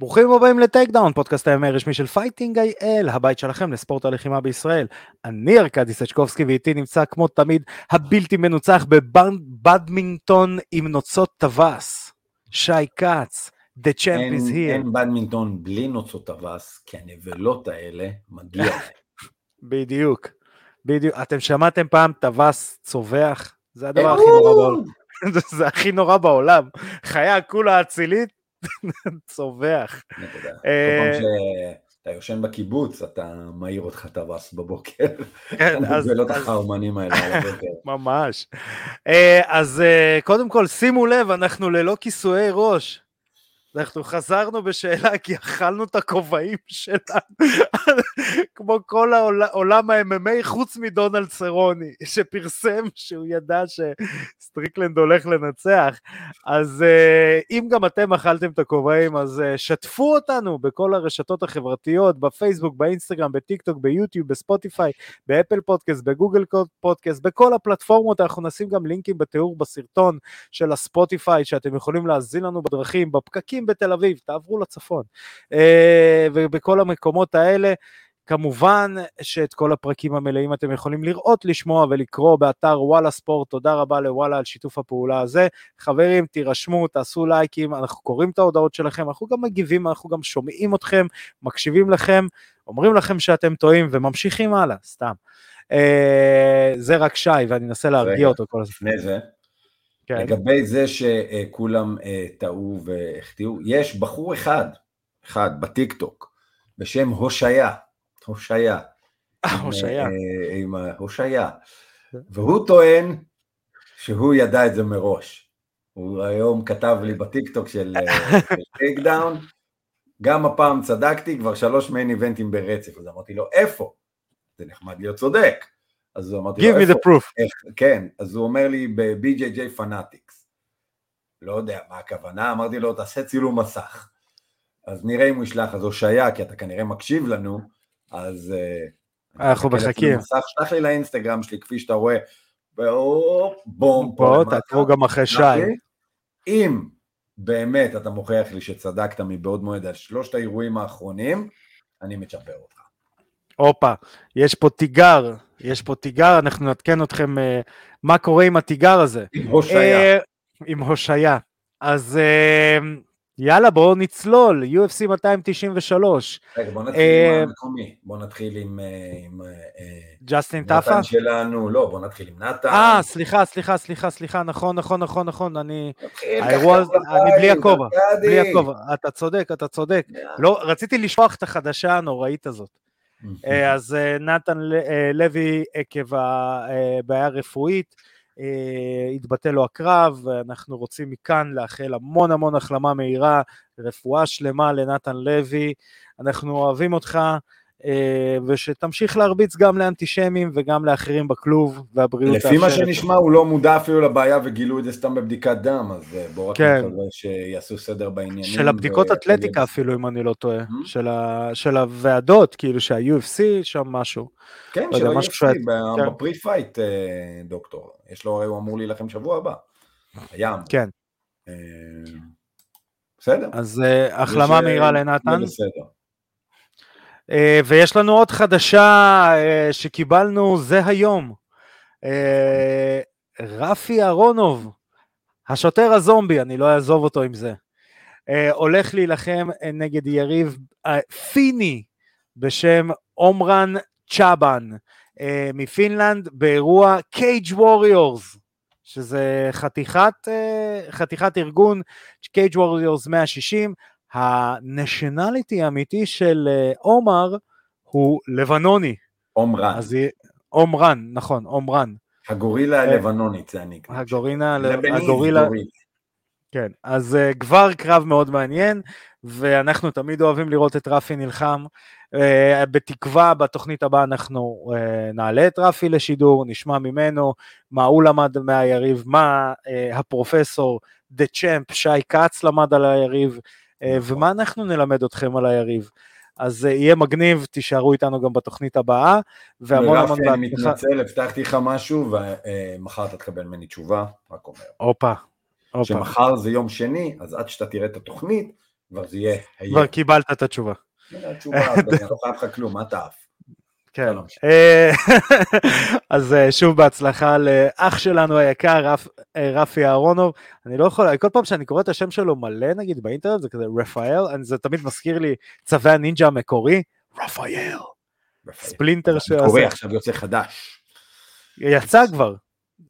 ברוכים הבאים ל Takedown, פודקאסט ה-MMA הרשמי של Fighting IL, הבית שלכם לספורט הלחימה בישראל. אני ארכדי סצ'קובסקי ואיתי נמצא כמו תמיד הבלתי מנוצח בבדמינגטון עם נוצות טווס, שי כץ, The Champ is here. אין בדמינגטון בלי נוצות טווס, כי הנבלות האלה מגיע. בדיוק, בדיוק. אתם שמעתם פעם טווס צווח? זה הדבר הכי נורא בעולם. זה הכי נורא בעולם. חיה כולה אצילית, צווח. אה, שאתה יושן בקיבוץ, אתה מעיר אותך טווס בבוקר. כן, אז... זה לא את החרמנים האלה על הבוקר. ממש. אה, אז אה, קודם כל, שימו לב, אנחנו ללא כיסויי ראש. אנחנו חזרנו בשאלה כי אכלנו את הכובעים שלנו, כמו כל עולם ה-MMA חוץ מדונלד סרוני, שפרסם שהוא ידע שסטריקלנד הולך לנצח. אז אה, אם גם אתם אכלתם את הכובעים, אז אה, שתפו אותנו בכל הרשתות החברתיות, בפייסבוק, באינסטגרם, בטיק טוק, ביוטיוב, בספוטיפיי, באפל פודקאסט, בגוגל פודקאסט, בכל הפלטפורמות, אנחנו נשים גם לינקים בתיאור בסרטון של הספוטיפיי, שאתם יכולים להאזין לנו בדרכים, בפקקים. גרים בתל אביב, תעברו לצפון. אה, ובכל המקומות האלה, כמובן שאת כל הפרקים המלאים אתם יכולים לראות, לשמוע ולקרוא באתר וואלה ספורט, תודה רבה לוואלה על שיתוף הפעולה הזה. חברים, תירשמו, תעשו לייקים, אנחנו קוראים את ההודעות שלכם, אנחנו גם מגיבים, אנחנו גם שומעים אתכם, מקשיבים לכם, אומרים לכם שאתם טועים וממשיכים הלאה, סתם. אה, זה רק שי, ואני אנסה להרגיע אותו כל הזמן. לפני זה, כן. לגבי זה שכולם אה, טעו והחטיאו, יש בחור אחד, אחד בטיקטוק, בשם הושעיה, הושעיה. הושעיה. אה, עם הושעיה. והוא טוען שהוא ידע את זה מראש. הוא היום כתב לי בטיקטוק של Take אה, down, גם הפעם צדקתי, כבר שלוש main event ים ברצף, אז אמרתי לו, איפה? זה נחמד להיות צודק. אז אמרתי לו, Give me the proof. איך, כן, אז הוא אומר לי ב-BJJ Fanatics. לא יודע מה הכוונה, אמרתי לו, תעשה צילום מסך. אז נראה אם הוא ישלח, אז הושעיה, כי אתה כנראה מקשיב לנו, אז... אה, אנחנו מחכים. שלח לי לאינסטגרם שלי, כפי שאתה רואה, בום, בום, בוא, תעקבו גם אחרי שי. אם באמת אתה מוכיח לי שצדקת מבעוד מועד על שלושת האירועים האחרונים, אני מצ'פר אותך. הופה, יש פה תיגר, יש פה תיגר, אנחנו נעדכן אתכם uh, מה קורה עם התיגר הזה. עם הושעיה. Uh, עם הושעיה. אז uh, יאללה, בואו נצלול, UFC 293. רגע, בואו נתחיל עם המקומי, בואו נתחיל עם... ג'סטין טאפה? נתן שלנו, לא, בואו נתחיל עם נתן. אה, סליחה, סליחה, סליחה, סליחה, נכון, נכון, נכון, נכון, אני... האירוע, אני בלי הכובע, בלי הכובע, אתה צודק, אתה צודק. לא, רציתי לשלוח את החדשה הנוראית הזאת. אה, אז אה, נתן אה, לוי עקב הבעיה הרפואית, התבטא לו הקרב, ואנחנו רוצים מכאן לאחל המון המון החלמה מהירה, רפואה שלמה לנתן לוי, אנחנו אוהבים אותך, ושתמשיך להרביץ גם לאנטישמים וגם לאחרים בכלוב והבריאות לפי מה שנשמע הוא לא מודע אפילו לבעיה וגילו את זה סתם בבדיקת דם, אז אה, בואו רק כן. נקווה שיעשו סדר בעניינים. של הבדיקות ו... אתלטיקה אפילו אם אני לא טועה, mm-hmm. של, ה... של הוועדות, כאילו שה-UFC שם משהו. כן, לא של ה-UFC, שאת... כן. בפרי פייט אה, דוקטור, יש לו, הוא אמור להילחם שבוע הבא, הים. כן. בסדר. אז החלמה מהירה לנתן. בסדר. אה, ויש לנו עוד חדשה אה, שקיבלנו זה היום. אה, רפי אהרונוב, השוטר הזומבי, אני לא אעזוב אותו עם זה, הולך להילחם נגד יריב פיני בשם עומרן צ'אבן מפינלנד באירוע Cage Warriors, שזה חתיכת, חתיכת ארגון, Cage Warriors 160, ה nationality האמיתי של אה, עומר הוא לבנוני. עומרן. אז עומרן, נכון, עומרן. הגורילה אה, הלבנונית זה אני. הגורילה, הגורילה, כן, אז uh, כבר קרב מאוד מעניין, ואנחנו תמיד אוהבים לראות את רפי נלחם. Uh, בתקווה בתוכנית הבאה אנחנו uh, נעלה את רפי לשידור, נשמע ממנו מה הוא למד מהיריב, מה uh, הפרופסור דה צ'מפ שי כץ למד על היריב. ומה אנחנו נלמד אתכם על היריב. אז אה, יהיה מגניב, תישארו איתנו גם בתוכנית הבאה, והמון המון... בהצלחה. אני מתנצל, הבטחתי לך משהו, ומחר אתה תקבל ממני תשובה, רק אומר. הופה, הופה. שמחר זה יום שני, אז עד שאתה תראה את התוכנית, כבר זה יהיה. כבר קיבלת את התשובה. התשובה, אני לא חייב לך כלום, מה אתה עף? כן. אה, אז אה, שוב בהצלחה לאח שלנו היקר, אה, רפי אהרונוב. אני לא יכול, כל פעם שאני קורא את השם שלו מלא נגיד באינטרנט, זה כזה רפאל, זה תמיד מזכיר לי צווי הנינג'ה המקורי, רפאל. ספלינטר של... קורא עכשיו יוצא חדש. יצא כבר.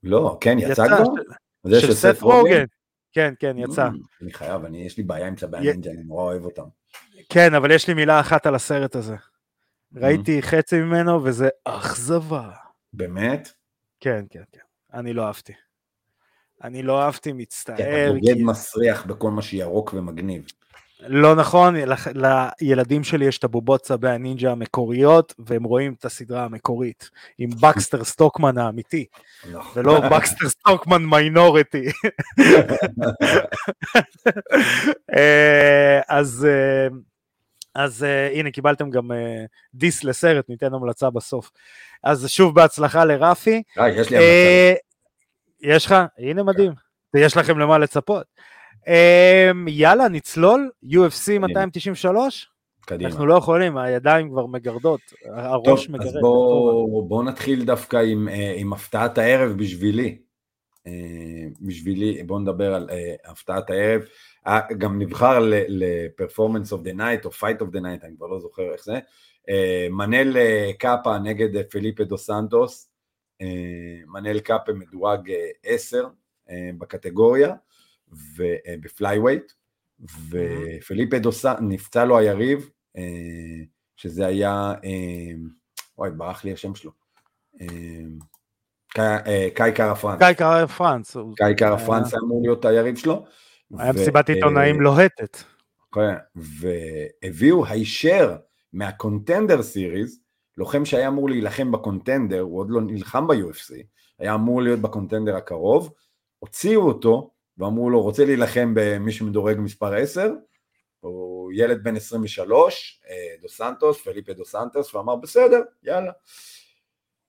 לא, כן, יצא כבר? של סף רוגן. כן, כן, יצא. אני חייב, אני, יש לי בעיה עם צווי הנינג'ה, אני נורא אוהב אותם. כן, אבל יש לי מילה אחת על הסרט הזה. ראיתי חצי ממנו וזה אכזבה. באמת? כן, כן, כן. אני לא אהבתי. אני לא אהבתי, מצטער. אתה בוגד כי... מסריח בכל מה שירוק ומגניב. לא נכון, לילדים שלי יש את הבובות צבי הנינג'ה המקוריות, והם רואים את הסדרה המקורית, עם בקסטר סטוקמן האמיתי, נכון. ולא בקסטר סטוקמן minority. אז אה, אז אה, הנה קיבלתם גם אה, diss לסרט, ניתן המלצה בסוף. אז שוב בהצלחה לרפי. אה, יש לי המלצה. יש לך? הנה מדהים. ויש לכם למה לצפות. אה, יאללה, נצלול, UFC 293? קדימה. אנחנו לא יכולים, הידיים כבר מגרדות, הראש טוב, מגרד. אז בואו בוא נתחיל דווקא עם, עם הפתעת הערב בשבילי. בשבילי, בואו נדבר על הפתעת הערב. אה, גם נבחר ל performance of the night או fight of the night, אני כבר לא זוכר איך זה, אה, מנל אה, קאפה נגד פליפה דו סנטוס, מנל קאפה מדורג 10 בקטגוריה וב flyweight, ופליפה דו סנטוס, נפצע לו היריב, שזה היה, אוי ברח לי השם שלו, קאי קארה פרנס. קאי קארה פרנס. קאי קארה פרנס אמור להיות היריב שלו. היה מסיבת עיתונאים לוהטת. כן, והביאו הישר מה Contender Series, לוחם שהיה אמור להילחם ב Contender, הוא עוד לא נלחם ב-UFC, היה אמור להיות ב Contender הקרוב, הוציאו אותו ואמרו לו, רוצה להילחם במי שמדורג מספר 10, הוא ילד בן 23, אה, דו סנטוס, פליפה דו סנטוס, ואמר בסדר, יאללה.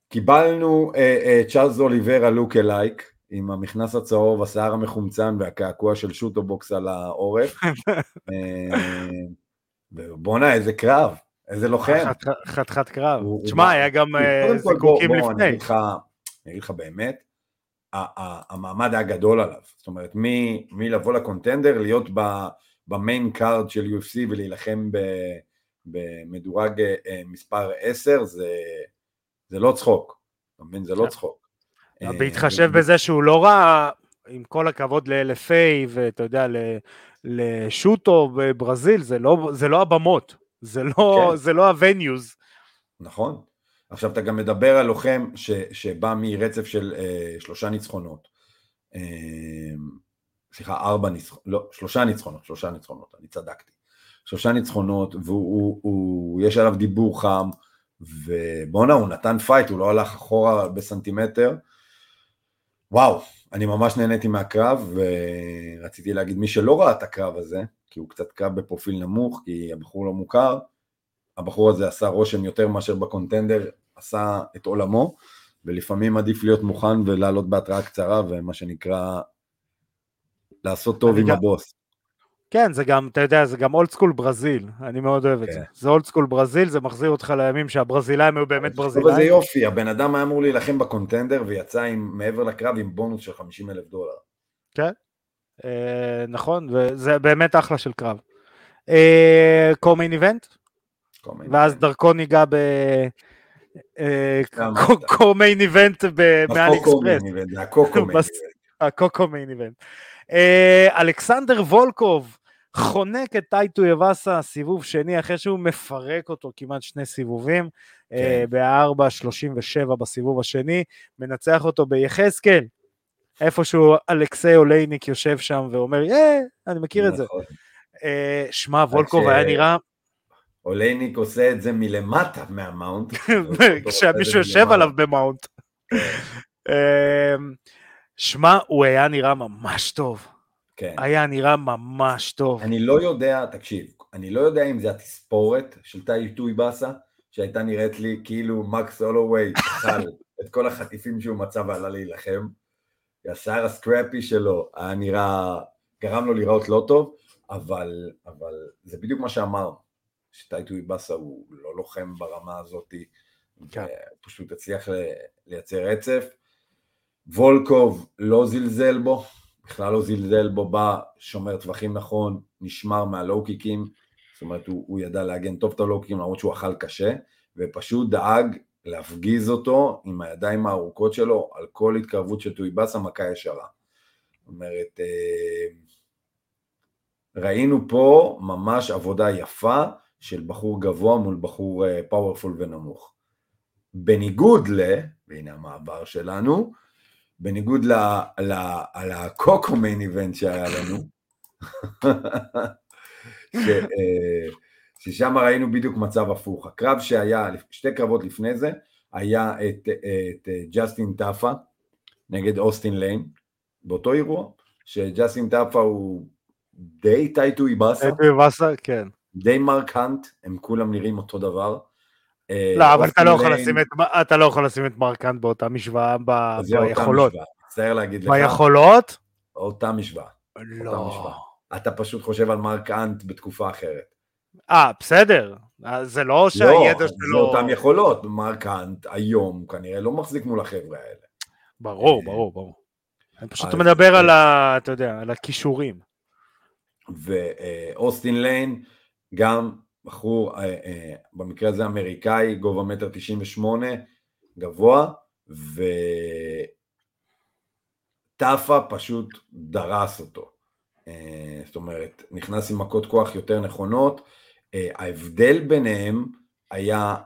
קיבלנו אה, אה, צ'ארלס אוליברה look-alike, עם המכנס הצהוב, השיער המחומצן והקעקוע של שוטובוקס על העורף. אה, בואנה, איזה קרב, איזה לוחם. חתיכת קרב. תשמע, היה גם אה, זיקוקים לפני. אני אגיד לך באמת, המעמד היה גדול עליו. זאת אומרת, מלבוא ל Contender, להיות ב main card של UFC ולהילחם במדורג אה, מספר 10, זה לא צחוק. אתה מבין? זה לא כן. צחוק. אה, בהתחשב בזה שהוא לא ראה, עם כל הכבוד ל-LFA ואתה יודע, ל Shooto בברזיל, זה לא, זה לא הבמות, זה לא, כן. זה לא ה venues. נכון. עכשיו אתה גם מדבר על לוחם ש, שבא מרצף של אה, שלושה ניצחונות. אה, סליחה, ארבע ניצחונות, לא, שלושה ניצחונות, שלושה ניצחונות, אני צדקתי. שלושה ניצחונות, ויש עליו דיבור חם, ובואנה, הוא נתן fight, הוא לא הלך אחורה בסנטימטר. וואו, אני ממש נהניתי מהקרב, ורציתי להגיד, מי שלא ראה את הקרב הזה, כי הוא קצת קרב בפרופיל נמוך, כי הבחור לא מוכר, הבחור הזה עשה רושם יותר מאשר ב Contender, עשה את עולמו, ולפעמים עדיף להיות מוכן ולעלות בהתראה קצרה, ומה שנקרא, לעשות טוב עם גם, הבוס. כן, זה גם, אתה יודע, זה גם old school ברזיל, אני מאוד אוהב כן. את זה. זה old school ברזיל, זה מחזיר אותך לימים שהברזילאים היו באמת ברזילאים. זה יופי, הבן אדם היה אמור להילחם ב Contender ויצא עם, מעבר לקרב עם בונוס של 50 אלף דולר. כן, אה, נכון, וזה באמת אחלה של קרב. אה, co-main event? ואז דרכו ניגע ב... co-main event מעל אקספרס. ה co-co-main event. אלכסנדר וולקוב חונק את טאי טויבאסה סיבוב שני אחרי שהוא מפרק אותו כמעט שני סיבובים, כן. uh, ב-4.37 בסיבוב השני, מנצח אותו ביחזקאל, איפשהו אלכסי אולייניק יושב שם ואומר, אה, אני מכיר את זה. נכון. אה, שמע, וולקוב היה נראה... אולייניק עושה את זה מלמטה מהמאונט. כשמישהו יושב עליו במאונט. כן. אה, שמע, הוא היה נראה ממש טוב. כן. היה נראה ממש טוב. אני לא יודע, תקשיב, אני לא יודע אם זה התספורת של טאי טוי באסה, שהייתה נראית לי כאילו מקס הולווי אכל את כל החטיפים שהוא מצא ועלה להילחם. השיער הסקראפי שלו היה נראה, גרם לו לראות לא טוב, אבל, אבל זה בדיוק מה שאמרנו, שטייטו איבאסה הוא לא לוחם ברמה הזאת, כן. פשוט הצליח לייצר רצף. וולקוב לא זלזל בו, בכלל לא זלזל בו, בא, שומר טווחים נכון, נשמר מהלואו קיקים, זאת אומרת הוא, הוא ידע להגן טוב את הלואו קיקים למרות שהוא אכל קשה, ופשוט דאג להפגיז אותו עם הידיים הארוכות שלו על כל התקרבות של טויבאסה מכה ישרה. זאת אומרת, אה, ראינו פה ממש עבודה יפה של בחור גבוה מול בחור פאורפול אה, ונמוך. בניגוד ל, והנה המעבר שלנו, בניגוד ל co-co-main event שהיה לנו, ש, אה, ששם ראינו בדיוק מצב הפוך. הקרב שהיה, שתי קרבות לפני זה, היה את, את ג'סטין טאפה נגד אוסטין ליין, באותו אירוע, שג'סטין טאפה הוא די טאי טויבאסה. טאי טויבאסה, כן. די מרק האנט, הם כולם נראים אותו דבר. אה, לא, אבל אתה לא, יכול לשים את, אתה לא יכול לשים את מרק האנט באותה משוואה ב, ביכולות. מצטער להגיד לך. ביכולות? אותה משוואה. לא. אתה פשוט חושב על מרק האנט בתקופה אחרת. אה, בסדר. זה לא שהידע לא, שלו... לא, זה אותם יכולות. מרק האנט היום כנראה לא מחזיק מול החבר'ה האלה. ברור, אה, ברור, ברור. אני פשוט מדבר על ה... אתה יודע, על הכישורים. ואוסטין ליין, גם בחור, אה, אה, במקרה הזה אמריקאי, גובה מטר תשעים ושמונה, גבוה, וטאפה פשוט דרס אותו. אה, זאת אומרת, נכנס עם מכות כוח יותר נכונות. ההבדל ביניהם היה,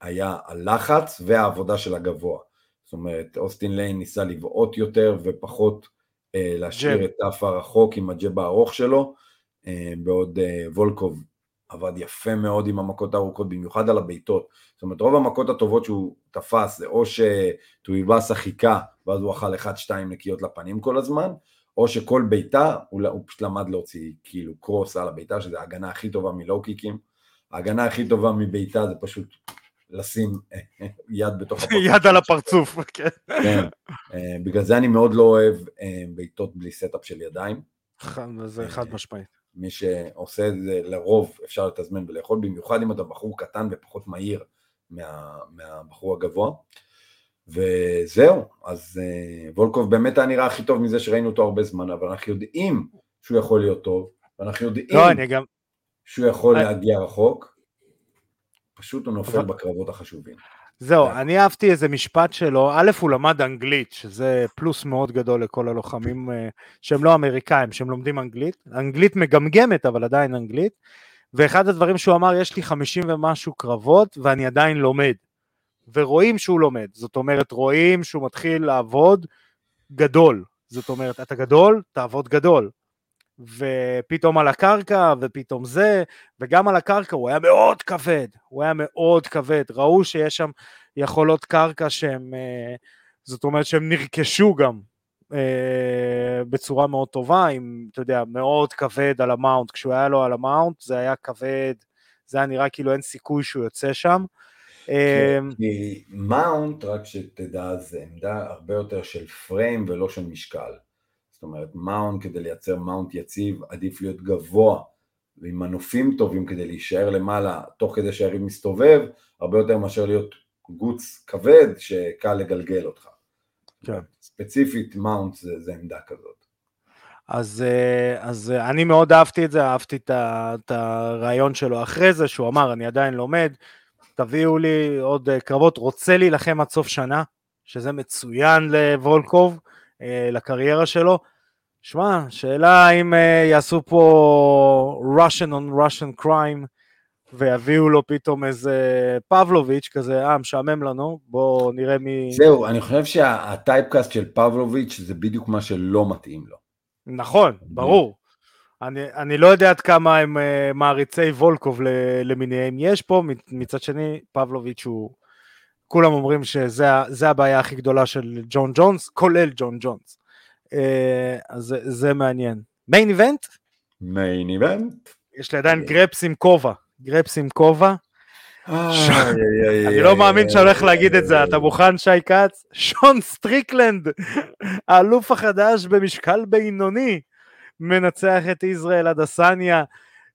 היה הלחץ והעבודה של הגבוה. זאת אומרת, אוסטין ליין ניסה לבעוט יותר ופחות להשאיר את טאפה רחוק עם הג'ב הארוך שלו, בעוד וולקוב עבד יפה מאוד עם המכות הארוכות, במיוחד על הבעיטות. זאת אומרת, רוב המכות הטובות שהוא תפס זה או שטויבאסה חיכה, ואז הוא אכל 1-2 נקיות לפנים כל הזמן, או שכל בעיטה, הוא, הוא פשוט למד להוציא כאילו קרוס על הבעיטה, שזה ההגנה הכי טובה מלואו קיקים. ההגנה הכי טובה מבעיטה זה פשוט לשים יד בתוך הפרצוף. יד על הפרצוף, כן. כן. אה, בגלל זה אני מאוד לא אוהב אה, בעיטות בלי setup של ידיים. זה חד משמעית. מי שעושה את זה לרוב אפשר לתזמן ולאכול, במיוחד אם אתה בחור קטן ופחות מהיר מה, מהבחור הגבוה. וזהו, אז אה, וולקוב באמת היה נראה הכי טוב מזה שראינו אותו הרבה זמן, אבל אנחנו יודעים שהוא יכול להיות טוב, ואנחנו יודעים לא, גם... שהוא יכול I... להגיע רחוק, פשוט הוא נופל אבל... בקרבות החשובים. זהו, אני אהבתי איזה משפט שלו, א', הוא למד אנגלית, שזה פלוס מאוד גדול לכל הלוחמים אה, שהם לא אמריקאים, שהם לומדים אנגלית, אנגלית מגמגמת, אבל עדיין אנגלית, ואחד הדברים שהוא אמר, יש לי חמישים ומשהו קרבות, ואני עדיין לומד. ורואים שהוא לומד, זאת אומרת, רואים שהוא מתחיל לעבוד גדול. זאת אומרת, אתה גדול, תעבוד גדול. ופתאום על הקרקע, ופתאום זה, וגם על הקרקע הוא היה מאוד כבד, הוא היה מאוד כבד, ראו שיש שם יכולות קרקע שהם, אה, זאת אומרת שהם נרכשו גם אה, בצורה מאוד טובה, עם, אתה יודע, מאוד כבד על ה mount, כשהוא היה לו על ה mount זה היה כבד, זה היה נראה כאילו אין סיכוי שהוא יוצא שם. כי mount, רק שתדע, זה עמדה הרבה יותר של frame ולא של משקל. זאת אומרת, mount כדי לייצר mount יציב, עדיף להיות גבוה ועם מנופים טובים כדי להישאר למעלה, תוך כדי שהיריב מסתובב, הרבה יותר מאשר להיות גוץ כבד שקל לגלגל אותך. כן. ספציפית מאונט זה, זה עמדה כזאת. אז, אה, אז אה, אני מאוד אהבתי את זה, אהבתי את הרעיון שלו אחרי זה, שהוא אמר, אני עדיין לומד, תביאו לי עוד אה, קרבות, רוצה להילחם עד סוף שנה, שזה מצוין לוולקוב, לקריירה שלו, שמע, שאלה אם uh, יעשו פה Russian on Russian crime ויביאו לו פתאום איזה פבלוביץ' כזה, אה, משעמם לנו, בואו נראה מי... זהו, אני חושב שהטייפקאסט של פבלוביץ' זה בדיוק מה שלא מתאים לו. נכון, ברור. אני, אני לא יודע עד כמה הם uh, מעריצי וולקוב למיניהם יש פה, מצד שני, פבלוביץ' הוא... כולם אומרים שזה הבעיה הכי גדולה של ג'ון ג'ונס, כולל ג'ון ג'ונס. אה, אז זה, זה מעניין. main event? main event. יש לי עדיין גרפס עם כובע. גרפס עם כובע. אני לא מאמין שאני הולך להגיד את זה, אתה מוכן שי כץ? שון סטריקלנד, האלוף החדש במשקל בינוני, מנצח את ישראל אדסניה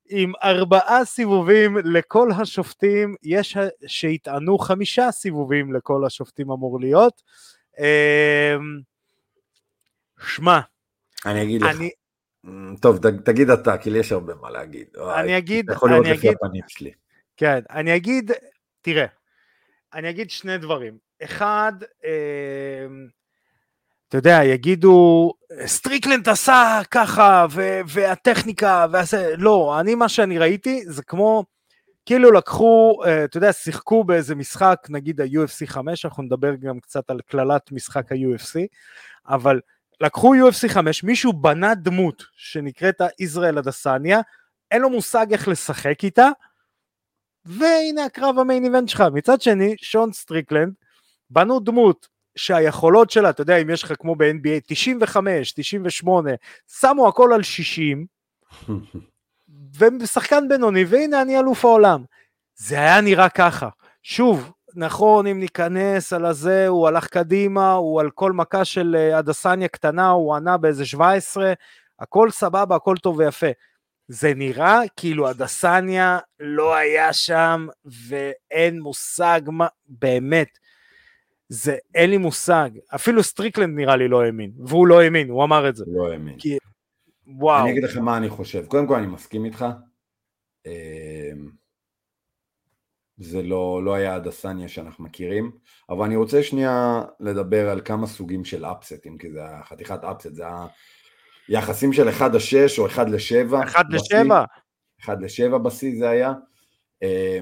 עם ארבעה סיבובים לכל השופטים, יש שיטענו חמישה סיבובים לכל השופטים אמור להיות. אמ, שמע, אני אגיד לך. אני... טוב, תגיד אתה, כי לי יש הרבה מה להגיד. אני אגיד, אתה יכול לראות לפי הפנים שלי. כן, אני אגיד, תראה, אני אגיד שני דברים. אחד, אה, אתה יודע, יגידו, סטריקלנד עשה ככה, ו- והטכניקה, ועשה, לא, אני, מה שאני ראיתי, זה כמו, כאילו לקחו, אה, אתה יודע, שיחקו באיזה משחק, נגיד ה-UFC 5, אנחנו נדבר גם קצת על קללת משחק ה-UFC, אבל לקחו UFC 5, מישהו בנה דמות שנקראת ישראל הדסניה, אין לו מושג איך לשחק איתה, והנה הקרב ה main event שלך. מצד שני, שון סטריקלנד, בנו דמות שהיכולות שלה, אתה יודע, אם יש לך כמו ב-NBA 95, 98, שמו הכל על 60, ושחקן בינוני, והנה אני אלוף העולם. זה היה נראה ככה. שוב, נכון, אם ניכנס על הזה, הוא הלך קדימה, הוא על כל מכה של אה, הדסניה קטנה, הוא ענה באיזה 17, הכל סבבה, הכל טוב ויפה. זה נראה כאילו הדסניה לא היה שם ואין מושג מה, באמת. זה, אין לי מושג. אפילו סטריקלנד נראה לי לא האמין, והוא לא האמין, הוא אמר את זה. לא האמין. כי... וואו. אני אגיד לך מה אני חושב. קודם כל אני מסכים איתך. אמ, זה לא, לא היה הדסניה שאנחנו מכירים, אבל אני רוצה שנייה לדבר על כמה סוגים של אפסטים, כי זה חתיכת upset, זה היחסים של 1 ל-6 או 1 ל-7. 1 ל-7. 1 ל-7 בשיא זה היה. אה,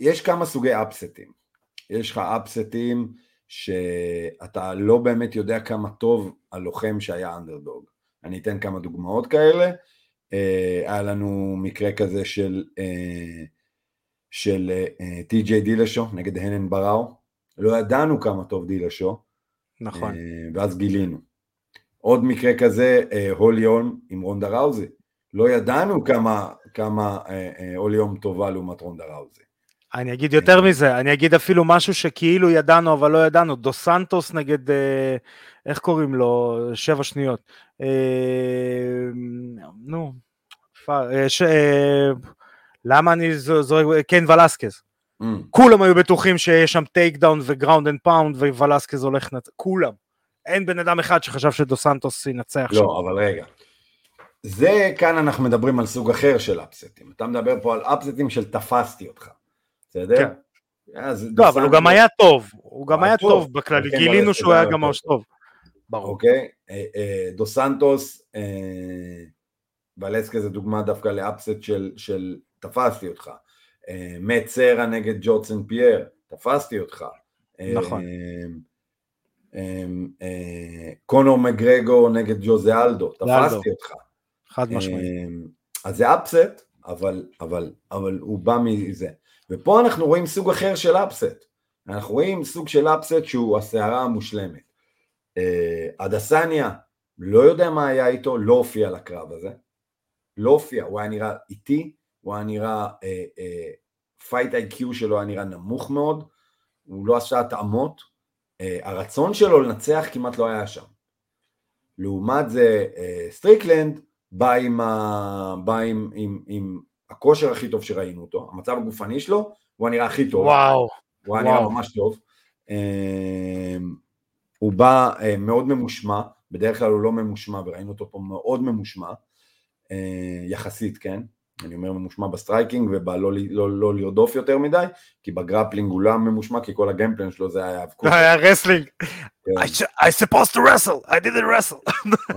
יש כמה סוגי אפסטים. יש לך אפסטים שאתה לא באמת יודע כמה טוב הלוחם שהיה אנדרדוג. אני אתן כמה דוגמאות כאלה. אה, היה לנו מקרה כזה של... Uh, של טי.ג'יי uh, דילשו נגד הנן בראו, לא ידענו כמה טוב דילשו, נכון, ואז גילינו. עוד מקרה כזה, הולי הולם עם רונדה ראוזי, לא ידענו כמה, כמה הולי הולם טובה לעומת רונדה ראוזי. אני אגיד יותר מזה, אני אגיד אפילו משהו שכאילו ידענו אבל לא ידענו, דו סנטוס נגד, איך קוראים לו, שבע שניות, נו, למה אני זורק, כן ולסקז. ממ. כולם היו בטוחים שיש שם takedown ו ground and pound וולסקז הולך כולם. אין בן אדם אחד שחשב שדו סנטוס ינצח לא, שם. לא, אבל רגע. זה, כאן אנחנו מדברים על סוג אחר של אפסטים. אתה מדבר פה על אפסטים של תפסתי אותך. בסדר? כן. לא, אבל הוא גם היה טוב. הוא גם היה טוב בכללי, כן, גילינו שהוא היה גם ממש טוב. ברור. אוקיי? אה, אה, דו סנטוס, אה, ולסקז זה דוגמה דווקא ל upset של תפסתי אותך. מאט סרה נגד ג'ורדסן פייר, תפסתי אותך. נכון. קונור מגרגו נגד ג'וזה אלדו, תפסתי אותך. חד משמעית. אז זה אפסט, אבל, אבל, אבל הוא בא מזה. ופה אנחנו רואים סוג אחר של אפסט. אנחנו רואים סוג של אפסט שהוא הסערה המושלמת. אדסניה, לא יודע מה היה איתו, לא הופיע לקרב הזה. לא הופיע, הוא היה נראה איטי, הוא היה נראה, fight uh, IQ שלו היה נראה נמוך מאוד, הוא לא עשה התאמות, uh, הרצון שלו לנצח כמעט לא היה שם. לעומת זה uh, סטריקלנד בא, עם, ה... בא עם, עם, עם הכושר הכי טוב שראינו אותו, המצב הגופני שלו, הוא היה נראה הכי טוב. וואו. הוא היה נראה ממש טוב. Uh, הוא בא uh, מאוד ממושמע, בדרך כלל הוא לא ממושמע וראינו אותו פה מאוד ממושמע, uh, יחסית, כן? אני אומר ממושמע ב striking ובא לא, לא, לא לרדוף יותר מדי, כי ב grappling הוא לא ממושמע, כי כל ה game plan שלו זה היה האבקות. זה היה wrestling. כן. I supposed to wrestle, I didn't wrestle.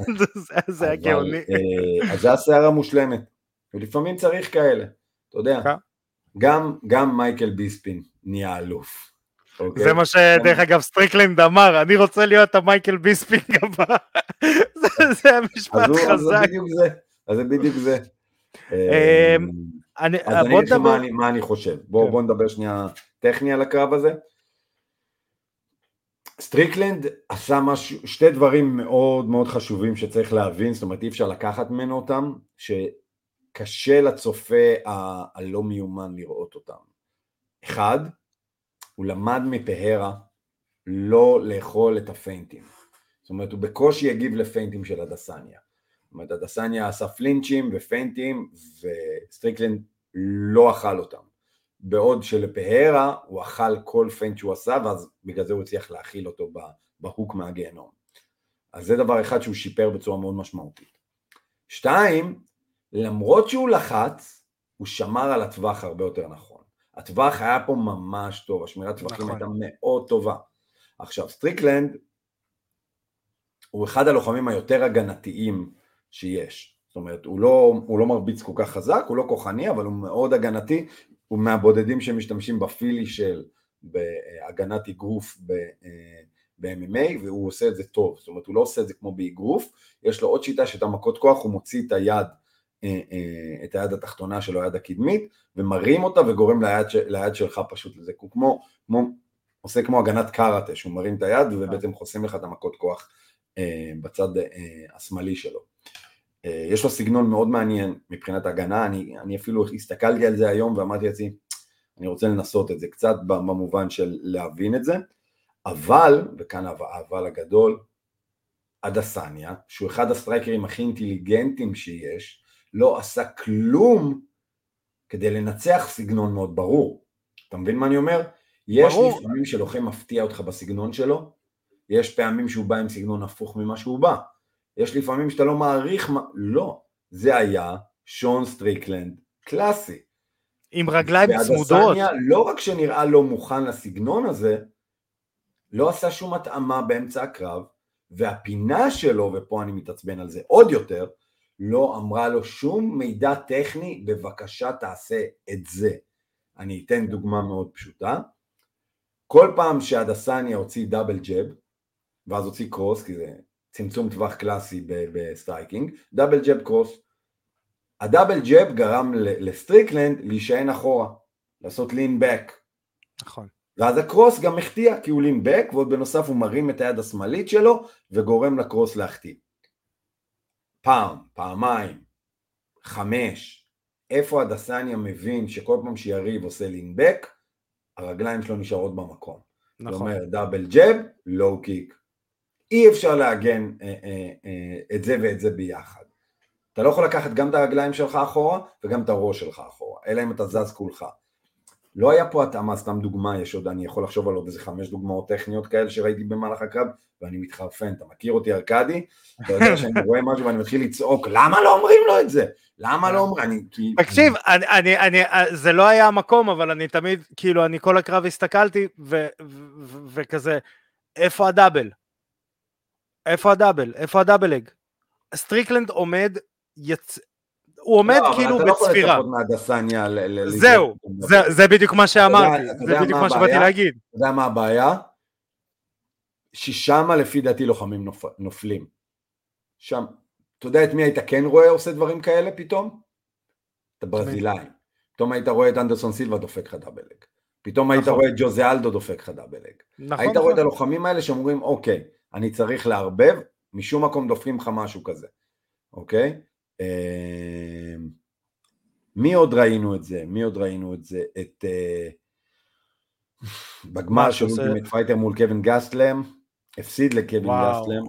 זה היה גאוני. אה, אז זה הסערה מושלמת, ולפעמים צריך כאלה, אתה יודע. כן. גם, גם מייקל ביספין נהיה אלוף. אוקיי? זה מה שדרך אגב סטריקלנד אמר, אני רוצה להיות המייקל ביספין הבא. זה המשפט חזק. אז זה בדיוק זה, אז זה בדיוק זה. אמ, אני, אז אני אגיד לך מה, מה אני חושב. בואו כן. בוא נדבר שנייה טכני על הקרב הזה. סטריקלנד עשה משהו, שתי דברים מאוד מאוד חשובים שצריך להבין, זאת אומרת אי אפשר לקחת ממנו אותם, שקשה לצופה הלא מיומן לראות אותם. אחד, הוא למד מפריירה לא לאכול את הפיינטים. זאת אומרת, הוא בקושי הגיב לפיינטים של אדסניה. אומרת, אדסניה עשה פלינצ'ים ופיינטים, וסטריקלנד לא אכל אותם. בעוד שלפריירה הוא אכל כל feint שהוא עשה, ואז בגלל זה הוא הצליח להפיל אותו ב hook מהגיהנום. אז זה דבר אחד שהוא שיפר בצורה מאוד משמעותית. שתיים, למרות שהוא לחץ, הוא שמר על הטווח הרבה יותר נכון. הטווח היה פה ממש טוב, השמירת טווחים נכון. הייתה מאוד טובה. עכשיו, סטריקלנד הוא אחד הלוחמים היותר הגנתיים שיש. זאת אומרת, הוא לא, הוא לא מרביץ כל כך חזק, הוא לא כוחני, אבל הוא מאוד הגנתי, הוא מהבודדים שמשתמשים ב Philly shell בהגנת אגרוף ב-MMA, והוא עושה את זה טוב, זאת אומרת, הוא לא עושה את זה כמו באגרוף, יש לו עוד שיטה שאת המכות כוח הוא מוציא את היד, אה, אה, את היד התחתונה שלו, היד הקדמית, ומרים אותה וגורם ליד, ליד שלך פשוט. לזה, הוא כמו, כמו, עושה כמו הגנת קראטה, שהוא מרים את היד ובעצם חוסם לך את המכות כוח אה, בצד השמאלי שלו. יש לו סגנון מאוד מעניין מבחינת הגנה, אני, אני אפילו הסתכלתי על זה היום ואמרתי לעצמי, אני רוצה לנסות את זה קצת במובן של להבין את זה, אבל, וכאן האבל הגדול, אדסניה, שהוא אחד הסטרייקרים הכי אינטליגנטים שיש, לא עשה כלום כדי לנצח סגנון מאוד ברור. אתה מבין מה אני אומר? יש ברור. לפעמים שלוחם מפתיע אותך בסגנון שלו, יש פעמים שהוא בא עם סגנון הפוך ממה שהוא בא. יש לפעמים שאתה לא מעריך מה... לא, זה היה שון סטריקלנד קלאסי. עם רגליים צמודות. לא רק שנראה לא מוכן לסגנון הזה, לא עשה שום התאמה באמצע הקרב, והפינה שלו, ופה אני מתעצבן על זה עוד יותר, לא אמרה לו שום מידע טכני, בבקשה תעשה את זה. אני אתן דוגמה מאוד פשוטה. כל פעם שאדסניה הוציא double jab, ואז הוציא cross, כי זה צמצום טווח קלאסי ב striking, double jab cross. ה double jab גרם לסטריקלנד להישען אחורה, לעשות lean back. נכון. ואז ה cross גם החטיא כי הוא lean back, ועוד בנוסף הוא מרים את היד השמאלית שלו וגורם ל cross להחטיא. פעם, פעמיים, חמש, איפה אדסניה מבין שכל פעם שיריב עושה lean back, הרגליים שלו נשארות במקום. נכון. זאת אומרת, דאבל ג'ב, לואו קיק. אי אפשר לעגן אה, אה, אה, את זה ואת זה ביחד. אתה לא יכול לקחת גם את הרגליים שלך אחורה וגם את הראש שלך אחורה, אלא אם אתה זז כולך. לא היה פה התאמה, סתם דוגמה, יש עוד, אני יכול לחשוב על עוד איזה חמש דוגמאות טכניות כאלה שראיתי במהלך הקרב, ואני מתחרפן, אתה מכיר אותי ארכדי? אתה יודע שאני רואה משהו ואני מתחיל לצעוק, למה לא אומרים לו את זה? למה לא אומרים? אני כי... תקשיב, אני, אני, אני, זה לא היה המקום, אבל אני תמיד, כאילו, אני כל הקרב הסתכלתי, ו, ו, וכזה, איפה הדאבל? איפה הדאבל? איפה הדאבל-אג? סטריקלנד עומד, יצ... הוא עומד לא, כאילו בצפירה. אתה לא יכול לצפות מאדסניה ל... זהו, זה, זה בדיוק מה שאמרתי, זה בדיוק מה שבאתי להגיד. אתה יודע מה הבעיה? ששמה לפי דעתי לוחמים נופ... נופלים. שם, אתה יודע את מי היית כן רואה עושה דברים כאלה פתאום? את הברזילאים. פתאום היית רואה את אנדרסון סילבה דופק לך double leg. פתאום היית נכון. רואה את ג'וזה אלדו דופק לך double leg. נכון, היית רואה את נכון. הלוחמים האלה שאומרים, אוקיי, אני צריך לערבב, משום מקום דופקים לך משהו כזה, אוקיי? אמ, מי עוד ראינו את זה? מי עוד ראינו את זה? את... אה, בגמר של Ultimate Fighter מול קווין גסטלם, הפסיד לקווין גסטלם.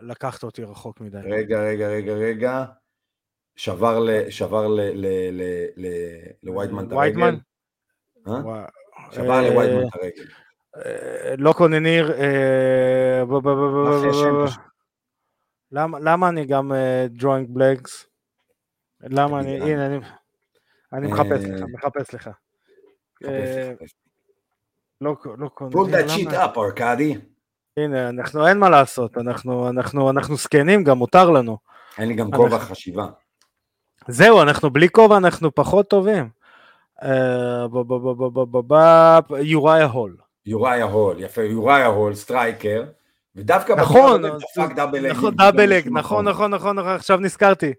לקחת אותי רחוק מדי. רגע, רגע, רגע, רגע. שבר ל... שבר ל... ל... ל... ל... לוויידמן את הרגל. אה? שבר לוויידמן את הרגל. אה, לא קונניר. למה, למה אני גם uh, בלנקס? למה אני, הנה אני, אני מחפש לך, מחפש לך. לא, לא קונן. pull that shit up, ארקדי. הנה, אנחנו, אין מה לעשות, אנחנו, אנחנו, אנחנו זקנים, גם מותר לנו. אין לי גם כובע חשיבה. זהו, אנחנו בלי כובע, אנחנו פחות טובים. יוריה הול. יוריה הול, יפה, יוריה הול, striker. ודווקא נכון, דפק double leg. נכון, double leg, נכון, נכון, נכון, נכון, עכשיו נזכרתי.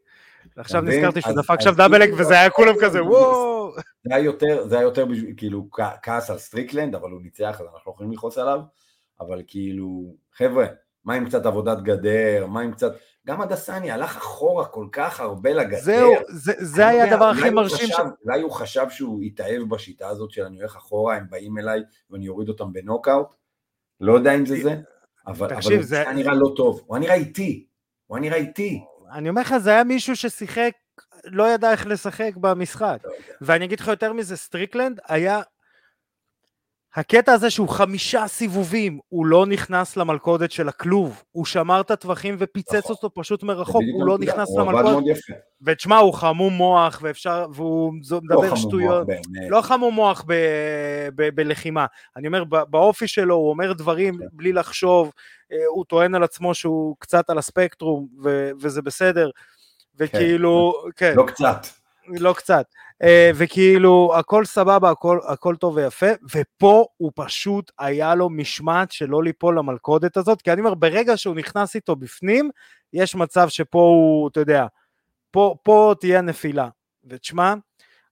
עכשיו נזכרתי שהוא דפק שם double leg וזה היה כולם כזה וואו. זה היה יותר, זה היה יותר כאילו כעס על סטריקלנד, אבל הוא ניצח אז אנחנו לא יכולים לכעוס עליו, אבל כאילו, חבר'ה, מה עם קצת עבודת גדר, מה עם קצת, גם אדסניה הלך אחורה כל כך הרבה לגדר. זהו, זה, זה היה הדבר הכי מרשים שם. אולי הוא חשב שהוא התאהב בשיטה הזאת של אני הולך אחורה, הם באים אליי ואני אוריד אותם בנוקאוט, לא יודע אם זה זה. אבל, תקשיב, אבל זה... הוא נראה לא טוב, הוא נראה איטי, הוא נראה איטי. אני אומר לך, זה היה מישהו ששיחק, לא ידע איך לשחק במשחק. לא. ואני אגיד לך יותר מזה, סטריקלנד היה... הקטע הזה שהוא חמישה סיבובים, הוא לא נכנס למלכודת של הכלוב, הוא שמר את הטווחים ופיצץ נכון. אותו פשוט מרחוק, הוא לא נכנס למלכודת. ותשמע, הוא חמום מוח, ואפשר, והוא לא מדבר שטויות. לא חמום מוח ב, ב, בלחימה, אני אומר, באופי שלו, הוא אומר דברים כן. בלי לחשוב, אה, הוא טוען על עצמו שהוא קצת על הספקטרום, ו, וזה בסדר, וכאילו, כן, לא קצת. לא קצת, אה, וכאילו הכל סבבה, הכל, הכל טוב ויפה, ופה הוא פשוט היה לו משמעת שלא ליפול למלכודת הזאת, כי אני אומר, ברגע שהוא נכנס איתו בפנים, יש מצב שפה הוא, אתה יודע, פה, פה תהיה נפילה. ותשמע,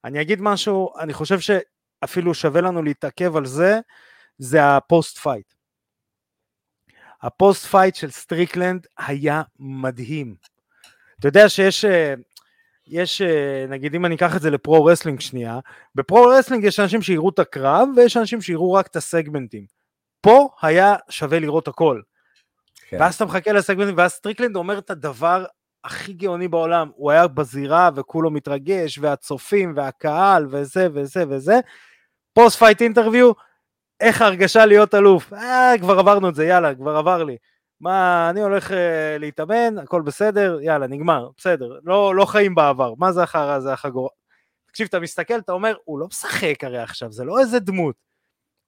אני אגיד משהו, אני חושב שאפילו שווה לנו להתעכב על זה, זה ה post fight. ה post fight של סטריקלנד היה מדהים. אתה יודע שיש, אה, יש, אה, נגיד אם אני אקח את זה ל pro wrestling שנייה, ב pro wrestling יש אנשים שיראו את הקרב ויש אנשים שיראו רק את הסגמנטים. פה היה שווה לראות הכל. כן. ואז אתה מחכה לסגמנטים, ואז סטריקלנד אומר את הדבר הכי גאוני בעולם, הוא היה בזירה וכולו מתרגש, והצופים והקהל וזה וזה וזה. post fight interview, איך ההרגשה להיות אלוף? אה, כבר עברנו את זה, יאללה, כבר עבר לי. מה, אני הולך אה, להתאמן, הכל בסדר, יאללה, נגמר, בסדר. לא, לא חיים בעבר, מה זה החרא הזה, החגורה? תקשיב, אתה מסתכל, אתה אומר, הוא לא משחק הרי עכשיו, זה לא איזה דמות.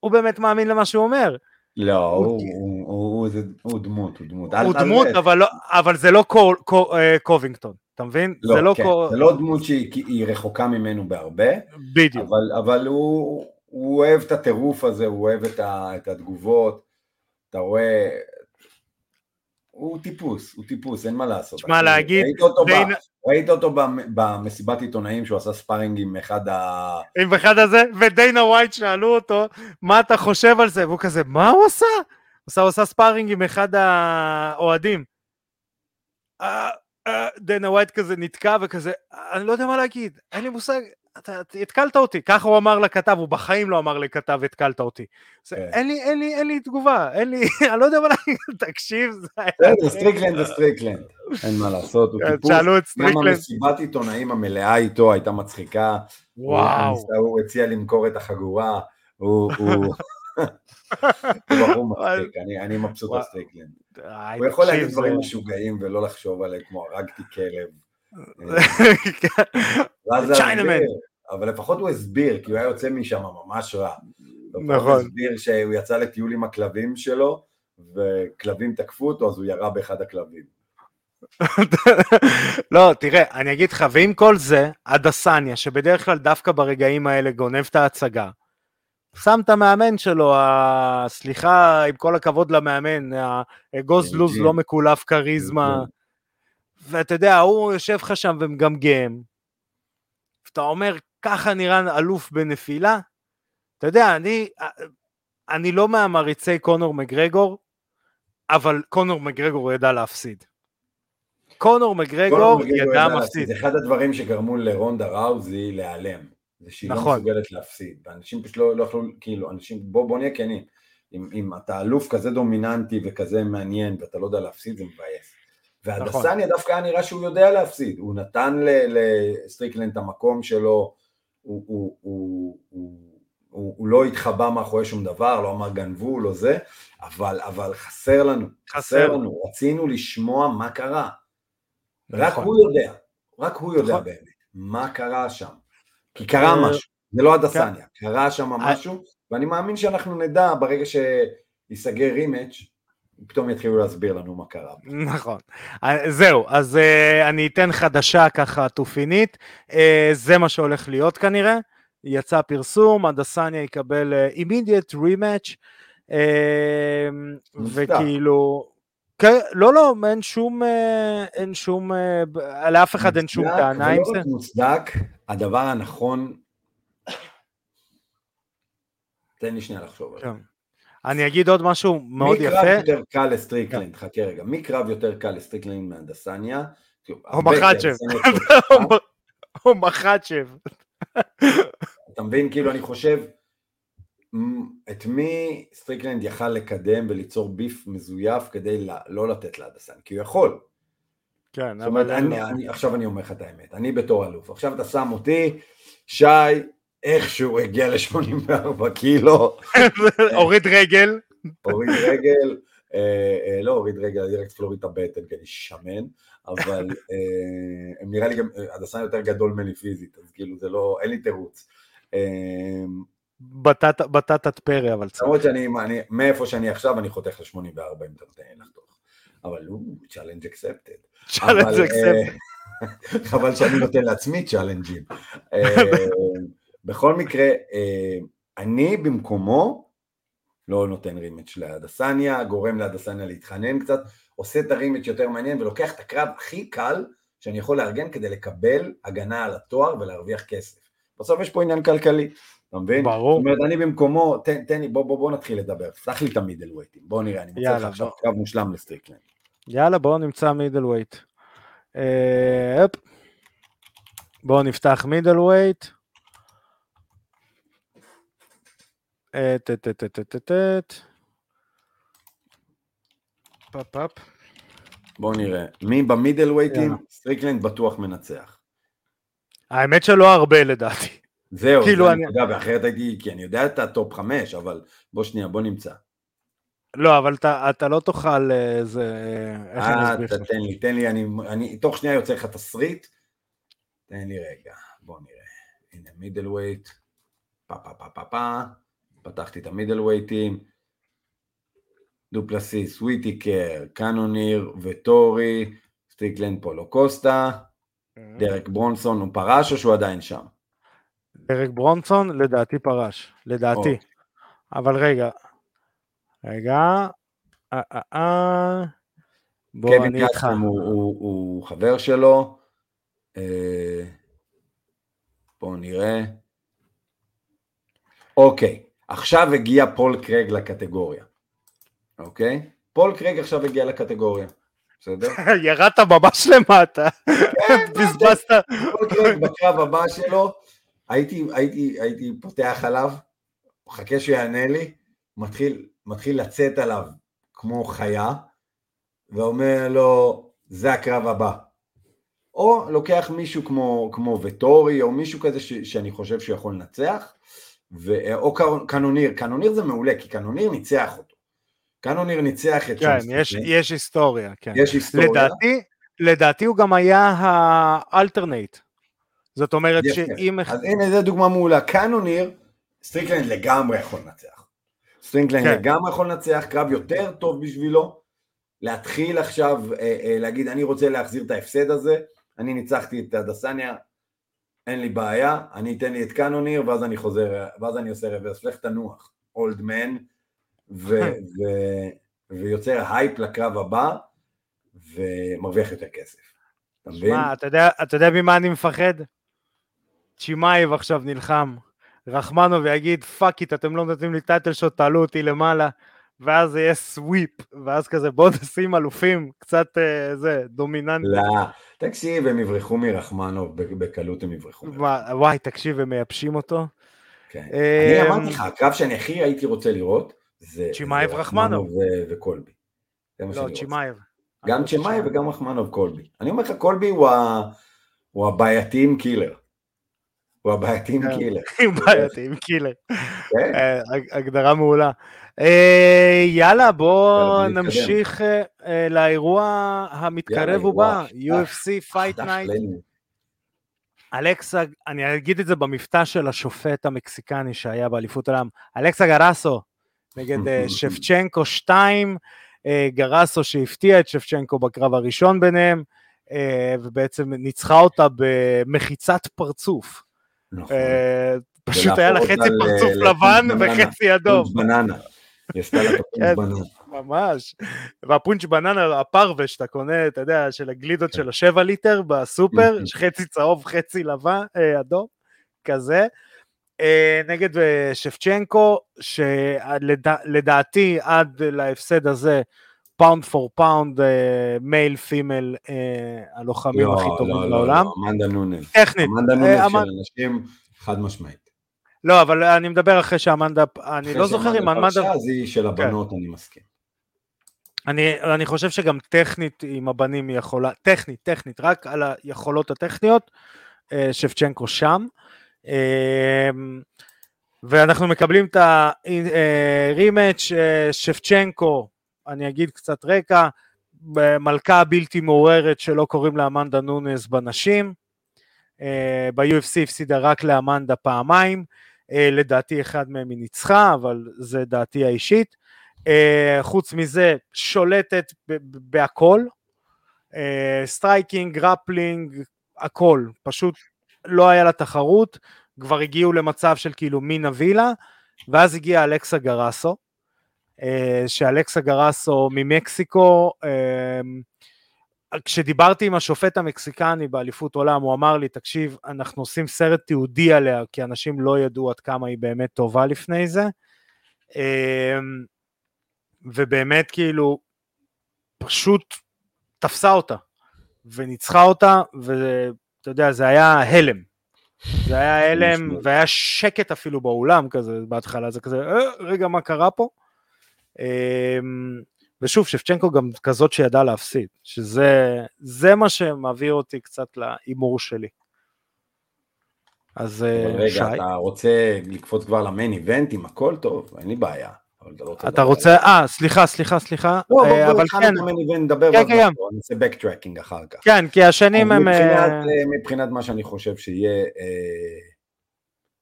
הוא באמת מאמין למה שהוא אומר. לא, הוא- הוא- הוא- הוא זה- הוא דמות, הוא דמות. אל- הוא אל- דמות, אבל, לא, אבל זה לא קו, קו, אה, קובינגטון, אתה מבין? לא, זה לא כן, קו... זה לא דמות שהיא רחוקה ממנו בהרבה, בדיוק. אבל, אבל הוא, הוא אוהב את הטירוף הזה, הוא אוהב את, ה, את התגובות, אתה רואה, הוא טיפוס, הוא טיפוס, אין מה לעשות. שמע, אחי. להגיד, ראית אותו, די- ב, ראית אותו במ- במסיבת עיתונאים שהוא עשה sparring עם אחד ה... עם אחד הזה, ודיינה ווייט שאלו אותו, מה אתה חושב על זה? והוא כזה, מה הוא עשה? הוא עשה, עשה sparring עם אחד האוהדים. אה, אה, דיינה ווייט כזה נתקע וכזה, אני לא יודע מה להגיד, אין לי מושג, אתה התקלת אותי, ככה הוא אמר לכתב, הוא בחיים לא אמר לכתב התקלת אותי. זה, כן. אין לי, אין לי, אין לי תגובה, אין לי, אני לא יודע מה להגיד, תקשיב, זה היה... בסדר, סטריקלנד זה סטריקלנד, אין מה לעשות, הוא כן, טיפוס. שאלו את גם סטריקלנד, המסיבת עיתונאים המלאה איתו הייתה מצחיקה. וואו, הוא, הציע למכור את החגורה, הוא, הוא, הוא מצחיק, אני, מבסוט על. סטריקלנד. הוא יכול להגיד דברים זה- משוגעים ולא לחשוב עליהם כמו הרגתי כלב. כן. צ'יינמן. אבל לפחות הוא הסביר, כי הוא היה יוצא משם ממש רע. לפחות הוא נכון. הסביר שהוא יצא לטיול עם הכלבים שלו, וכלבים תקפו אותו, אז הוא ירה באחד הכלבים. לא, תראה, אני אגיד לך, ועם כל זה, הדסניה, שבדרך כלל דווקא ברגעים האלה גונב את ההצגה, שם את המאמן שלו, ה- סליחה, עם כל הכבוד למאמן, האגוז לוז ג'ים. לא מקולף כריזמה, ואתה יודע, הוא יושב לך שם ומגמגם, ואתה אומר, ככה נראה אלוף בנפילה? אתה יודע, אני, אני לא מהמעריצי קונור מגרגור, אבל קונור מגרגור ידע להפסיד. קונור מגרגור ידע מפסיד. להפסיד. זה אחד הדברים שגרמו לרונדה ראוזי להיעלם. זה שהיא לא נכון. מסוגלת להפסיד. ואנשים פשוט לא, לא יכלו, כאילו, אנשים, בוא, בוא נהיה כנים. אם, אם אתה אלוף כזה דומיננטי וכזה מעניין ואתה לא יודע להפסיד, זה מבאס. נכון. ואדסניה דווקא היה נראה שהוא יודע להפסיד. הוא נתן לסטריקלנד את המקום שלו, הוא, הוא, הוא, הוא, הוא, הוא לא התחבא מאחורי שום דבר, לא אמר גנבו, לא זה, אבל, אבל חסר לנו, חסר. חסר לנו, רצינו לשמוע מה קרה. רק נכון. הוא יודע, רק הוא יודע נכון. באמת מה קרה שם. כי קרה אה, כן. משהו, זה לא הדסניה, קרה שם משהו, ואני מאמין שאנחנו נדע ברגע שייסגר רימץ', פתאום יתחילו להסביר לנו מה קרה. נכון. אה, זהו, אז uh, אני אתן חדשה ככה תופינית, uh, זה מה שהולך להיות כנראה. יצא פרסום, הדסניה יקבל uh, immediate rematch, uh. וכאילו, כן, לא, לא, אין שום, אה, אין שום, אה, לאף אחד אין שום טענה עם ולא זה. מוצדק, הדבר הנכון, תן לי שנייה לחשוב על זה. אני אגיד עוד משהו מאוד מי קרב יפה, יותר קל לסטריקלנד? חכה רגע, מי קרב יותר קל לסטריקלנד מאדסניה? כי match up. הוא match up. אתה מבין? כאילו, אני חושב, את מי סטריקלנד יכל לקדם וליצור beef מזויף כדי לא לתת לאדסניה? כי הוא יכול. כן, זאת אומרת, אבל עכשיו אני אומר לך את האמת, אני בתור אלוף, עכשיו אתה שם אותי, שי, איכשהו הגיע ל-84 קילו, הוריד רגל. הוריד רגל, אה, אה, לא הוריד רגל, אני רק צריך להוריד את הבטן, כי אני שמן, אבל אה, נראה לי גם, הדסן יותר גדול ממני פיזית, אז כאילו זה לא, אין לי תירוץ. בטטת פרא, אבל צריך. למרות שאני, אני, מאיפה שאני עכשיו, אני חותך ל-84 אם אתה נותן לי לחתוך. אבל הוא challenge accepted. challenge אבל, accept. אה, חבל שאני נותן לעצמי צ'אלנג'ים. בכל מקרה, אה, אני במקומו לא נותן rematch לאדסניה, גורם לאדסניה להתחנן קצת, עושה את ה rematch יותר מעניין ולוקח את הקרב הכי קל שאני יכול לארגן כדי לקבל הגנה על התואר ולהרוויח כסף. בסוף יש פה עניין כלכלי, אתה מבין? ברור. זאת אומרת, אני במקומו, תן, תן לי, בוא, בוא, בוא נתחיל לדבר, פתח לי את המידל ווייטים, בוא נראה, אני מוצא לך עכשיו בוא. קרב מושלם לסטריקלנד. יאללה, בואו נמצא middleweight. אה. בואו נפתח middle פאפ פאפ. בוא נראה, מי במידל ווייטים? סטריקלנד בטוח מנצח. האמת שלא הרבה לדעתי. זהו, כאילו זה אני- הנקודה, ואחרת הייתי, כי אני יודע את ה top חמש, אבל בוא שנייה, בוא נמצא. לא, אבל אתה, אתה לא תוכל איזה... איך אני אה, אסביר אתה לך? תן לי, תן לי, אני, אני תוך שנייה יוצא לך תסריט. תן לי רגע, בוא נראה. הנה middleweight, פה פה פה פה פה, פתחתי את המידל ווייטים. דופלסיס, וויטיקר, קאנוניר ויטורי, סטריקלנד פאולו קוסטה, דרק ברונסון, הוא פרש או שהוא עדיין שם? דרק ברונסון לדעתי פרש. לדעתי. אוקיי. אבל רגע. רגע. אה, אה, אה. בוא, קווין אני איתך. קאסטם הוא, הוא, חבר שלו. בואו נראה. אוקיי, עכשיו הגיע פול קרג לקטגוריה. אוקיי? פול קרג עכשיו הגיע לקטגוריה. בסדר? ירדת ממש למטה. בזבזת. פול קרג בקרב הבא שלו, הייתי, הייתי, הייתי פותח עליו, מחכה שיענה לי, מתחיל, מתחיל לצאת עליו כמו חיה, ואומר לו, זה הקרב הבא. או לוקח מישהו כמו, כמו וטורי, או מישהו כזה ש, שאני חושב שהוא יכול לנצח, ו, או קאנוניר, קאנוניר זה מעולה, כי קאנוניר ניצח אותו. קאנוניר ניצח את כן, יש. יש היסטוריה, כן. יש היסטוריה. לדעתי, לדעתי הוא גם היה ה alternate. זאת אומרת יפה. שאם... אז הנה, זו דוגמה מעולה. קאנוניר, סטריקלנד לגמרי יכול לנצח. סטריקלנד כן. לגמרי יכול לנצח, קרב יותר טוב בשבילו. להתחיל עכשיו אה, אה, להגיד, אני רוצה להחזיר את ההפסד הזה, אני ניצחתי את אדסניה, אין לי בעיה, אני אתן לי את קאנוניר, ואז אני חוזר, ואז אני עושה reverse, לך תנוח, old man, ו- ו- ויוצר הייפ לקרב הבא, ומרוויח יותר כסף. אתה מבין? שמע, אתה יודע, אתה יודע ממה אני מפחד? צ'ימאייב עכשיו נלחם. רחמנוב יגיד, fuck it, אתם לא נותנים לי title shot, תעלו אותי למעלה. ואז זה יהיה sweep, ואז כזה בוא נשים אלופים, קצת אה, זה, דומיננטי. לא, תקשיב, הם יברחו מרחמנוב, בקלות הם יברחו. וואי, תקשיב, הם מייבשים אותו. כן. אה, אני אמרתי לך, הקרב שאני הכי הייתי רוצה לראות, זה צ'ימאייב רחמנוב. וקולבי. לא. צ'ימאייב. גם צ'מאייב וגם רחמנוב קולבי. אני אומר לך, קולבי הוא ה- הוא הבעייתיים killer. הוא הבעייתיים כן. killer. עם בעייתי, עם killer. כן? אה, הג- הגדרה מעולה. אה, יאללה, בואו. נמשיך אה, אה, לאירוע המתקרב ובא. UFC Fight Night. אלכסה, אני אגיד את זה במבטא של השופט המקסיקני שהיה באליפות העולם, אלכסה גרסו נגד שפצ'נקו 2, אה, גרסו שהפתיע את שפצ'נקו בקרב הראשון ביניהם, ובעצם ניצחה אותה במחיצת פרצוף. נכון. אה, פשוט היה לה חצי ל- פרצוף לבן. וחצי אדום. בננה. היא עשתה לה כן. הפונץ' בננה. ממש. והפונץ' בננה, הפרווה שאתה קונה, אתה יודע, של הגלידות כן. של השבע ליטר בסופר, Mhm. חצי צהוב, חצי לבן, אה, אדום, כזה. אה, נגד אה, שפצ'נקו, שלדעתי עד להפסד הזה, pound for pound, male female, הלוחמים לא, הכי טובים לא, לא, בעולם. לא, אמנדה נונז. טכנית. אמנדה אה, נונז של אמנ- אנשים חד משמעית. לא, אבל אני מדבר אחרי שאמנדה, אני לא זוכר אם אחרי אמנדה... פרשה, אז היא של הבנות, אני מסכים. אני, אני חושב שגם טכנית עם הבנים היא יכולה, טכנית, טכנית, רק על היכולות הטכניות, אה, שבצ'נקו שם. אה, ואנחנו מקבלים את הרימץ', שבצ'נקו, אני אגיד קצת רקע, מלכה הבלתי מעוררת שלא קוראים לה אמנדה נונס בנשים. ב-UFC הפסידה רק לאמנדה פעמיים, לדעתי אחד מהם היא ניצחה, אבל זה דעתי האישית. חוץ מזה, שולטת בהכל, striking, grappling, הכל, פשוט לא היה לה תחרות, כבר הגיעו למצב של כאילו מינה וילה, ואז הגיע אלכסה גרסו, שאלכסה גרסו ממקסיקו, כשדיברתי עם השופט המקסיקני באליפות עולם, הוא אמר לי, תקשיב, אנחנו עושים סרט תיעודי עליה, כי אנשים לא ידעו עד כמה היא באמת טובה לפני זה. ובאמת כאילו, פשוט תפסה אותה, וניצחה אותה, ואתה יודע, זה היה הלם. זה היה הלם, והיה שקט אפילו באולם כזה בהתחלה, זה כזה, אה, רגע, מה קרה פה? ושוב, שבצ'נקו גם כזאת שידעה להפסיד, שזה מה שמעביר אותי קצת להימור שלי. אז רגע, שי. רגע, אתה רוצה לקפוץ כבר למיין איבנט עם הכל טוב? אין לי בעיה. אתה, לא רוצה, אה, סליחה, סליחה, סליחה. לא, אה, אבל כן. נדבר כן, כן, כן. נעשה בקטרקינג אחר כך. כן, כי השנים הם... מבחינת, אה, אה, מבחינת מה שאני חושב שיהיה,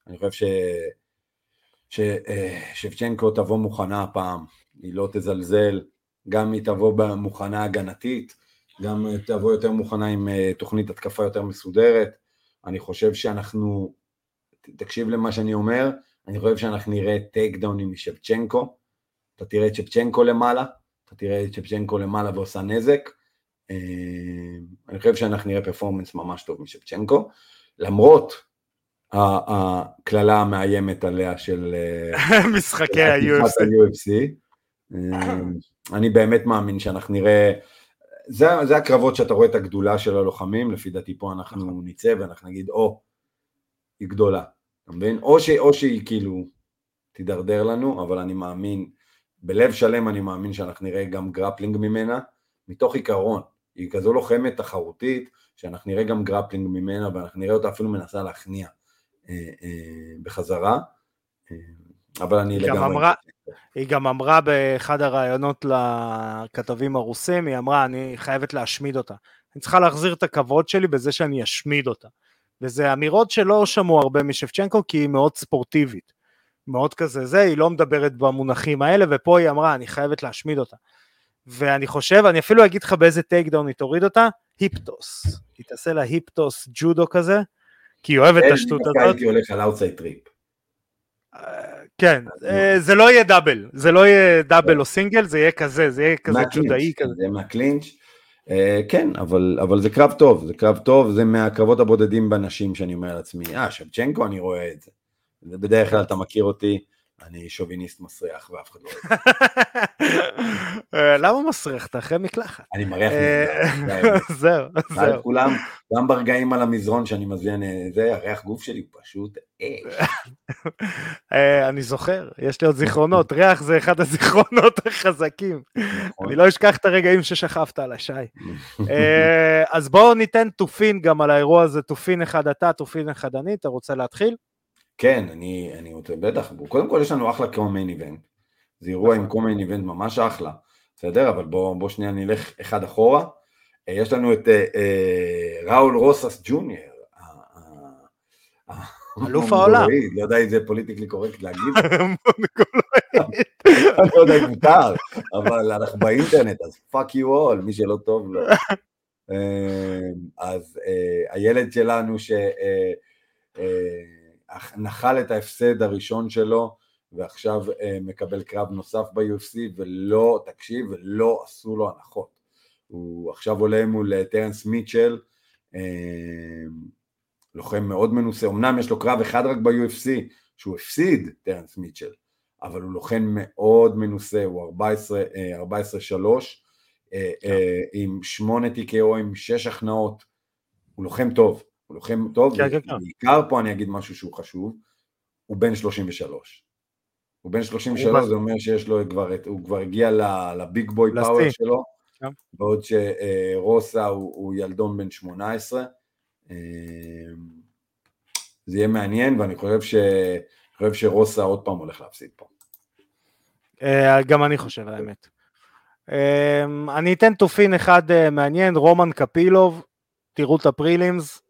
אני חושב ש... ששבצ'נקו תבוא מוכנה הפעם, היא לא תזלזל, גם היא תבוא מוכנה הגנתית, גם תבוא יותר מוכנה עם תוכנית התקפה יותר מסודרת. אני חושב שאנחנו, תקשיב למה שאני אומר, אני חושב שאנחנו נראה טייק דאונים משבצ'נקו, אתה תראה את שבצ'נקו למעלה, אתה תראה את שבצ'נקו למעלה ועושה נזק, אה, אני חושב שאנחנו נראה פרפורמנס ממש טוב משבצ'נקו, למרות הקללה המאיימת עליה של אה, משחקי ה-UFC. אה, אני באמת מאמין שאנחנו נראה, זה, זה הקרבות שאתה רואה את הגדולה של הלוחמים, לפי דעתי פה אנחנו נכון. נצא ואנחנו נגיד, או, היא גדולה. אתה מבין? או, ש, או שהיא כאילו תידרדר לנו, אבל אני מאמין, בלב שלם אני מאמין שאנחנו נראה גם grappling ממנה, מתוך עיקרון, היא כזו לוחמת תחרותית, שאנחנו נראה גם grappling ממנה, ואנחנו נראה אותה אפילו מנסה להכניע אה, אה, בחזרה, אה, אבל אני לגמרי... אמרה, היא גם אמרה באחד הראיונות לכתבים הרוסים, היא אמרה, אני חייבת להשמיד אותה. אני צריכה להחזיר את הכבוד שלי בזה שאני אשמיד אותה. וזה אמירות שלא שמעו הרבה משפצ'נקו כי היא מאוד ספורטיבית. מאוד כזה זה, היא לא מדברת במונחים האלה, ופה היא אמרה, אני חייבת להשמיד אותה. ואני חושב, אני אפילו אגיד לך באיזה takedown היא תוריד אותה, hip toss. היא תעשה לה hip toss ג'ודו כזה, כי היא אוהבת את השטות הזאת. הייתי הולך על outside trip. כן, אה, זה לא יהיה double, זה לא יהיה double או סינגל, זה יהיה כזה, זה יהיה כזה ג'ודאי כזה. זה מהקלינץ'. Uh, כן, אבל, אבל זה קרב טוב, זה קרב טוב, זה מהקרבות הבודדים בנשים שאני אומר לעצמי, אה, שבצ'נקו אני רואה את זה. בדרך כלל אתה מכיר אותי, אני שוביניסט מסריח ואף אחד לא אה, למה מסריח? אתה אחרי מקלחת. אני מריח מזרח. זהו, זהו. כולם, גם ברגעים על המזרון שאני מזמין, זה, הריח גוף שלי הוא פשוט אש. אה, אני זוכר, יש לי עוד זיכרונות, ריח זה אחד הזיכרונות החזקים. נכון. אני לא אשכח את הרגעים ששכבת על השי. אה, אז בואו ניתן תופין גם על האירוע הזה, תופין אחד אתה, תופין אחד אני, אתה רוצה להתחיל? כן, אני, אני רוצה, בטח, קודם כל יש לנו אחלה co-main event, זה אירוע עם co-main נכון. event ממש אחלה, בסדר? אבל בוא, בוא שנייה נלך אחד אחורה, אה, יש לנו את אה, אה, ראול רוסס ג'וניור, אלוף העולם. לא יודע אם זה politically correct להגיד. אני לא יודע אם מותר, אבל אנחנו באינטרנט, אז fuck you all, מי שלא טוב לו. אז הילד שלנו ש... נחל את ההפסד הראשון שלו, ועכשיו אה, מקבל קרב נוסף ב-UFC, ולא, תקשיב, ולא עשו לו הנחות. הוא עכשיו עולה מול טרנס מיטשל, אה, לוחם מאוד מנוסה, אמנם יש לו קרב אחד רק ב-UFC, שהוא הפסיד טרנס מיטשל, אבל הוא לוחם מאוד מנוסה, הוא 14-3, אה, עם 8 TKO, עם 6 הכנעות, הוא לוחם טוב. הוא לוחם טוב, כן, כן, כן. בעיקר פה אני אגיד משהו שהוא חשוב, הוא בן 33. הוא בן 33, זה אומר שיש לו כבר, הוא כבר הגיע לביג בוי פאוור שלו, בעוד שרוסה הוא, הוא ילדון בן 18. זה יהיה מעניין, ואני חושב, ש... חושב שרוסס עוד פעם הולך להפסיד פה. גם אני חושב, האמת. אני אתן תופין אחד מעניין, רומן קפילוב, תראו את ה prelims,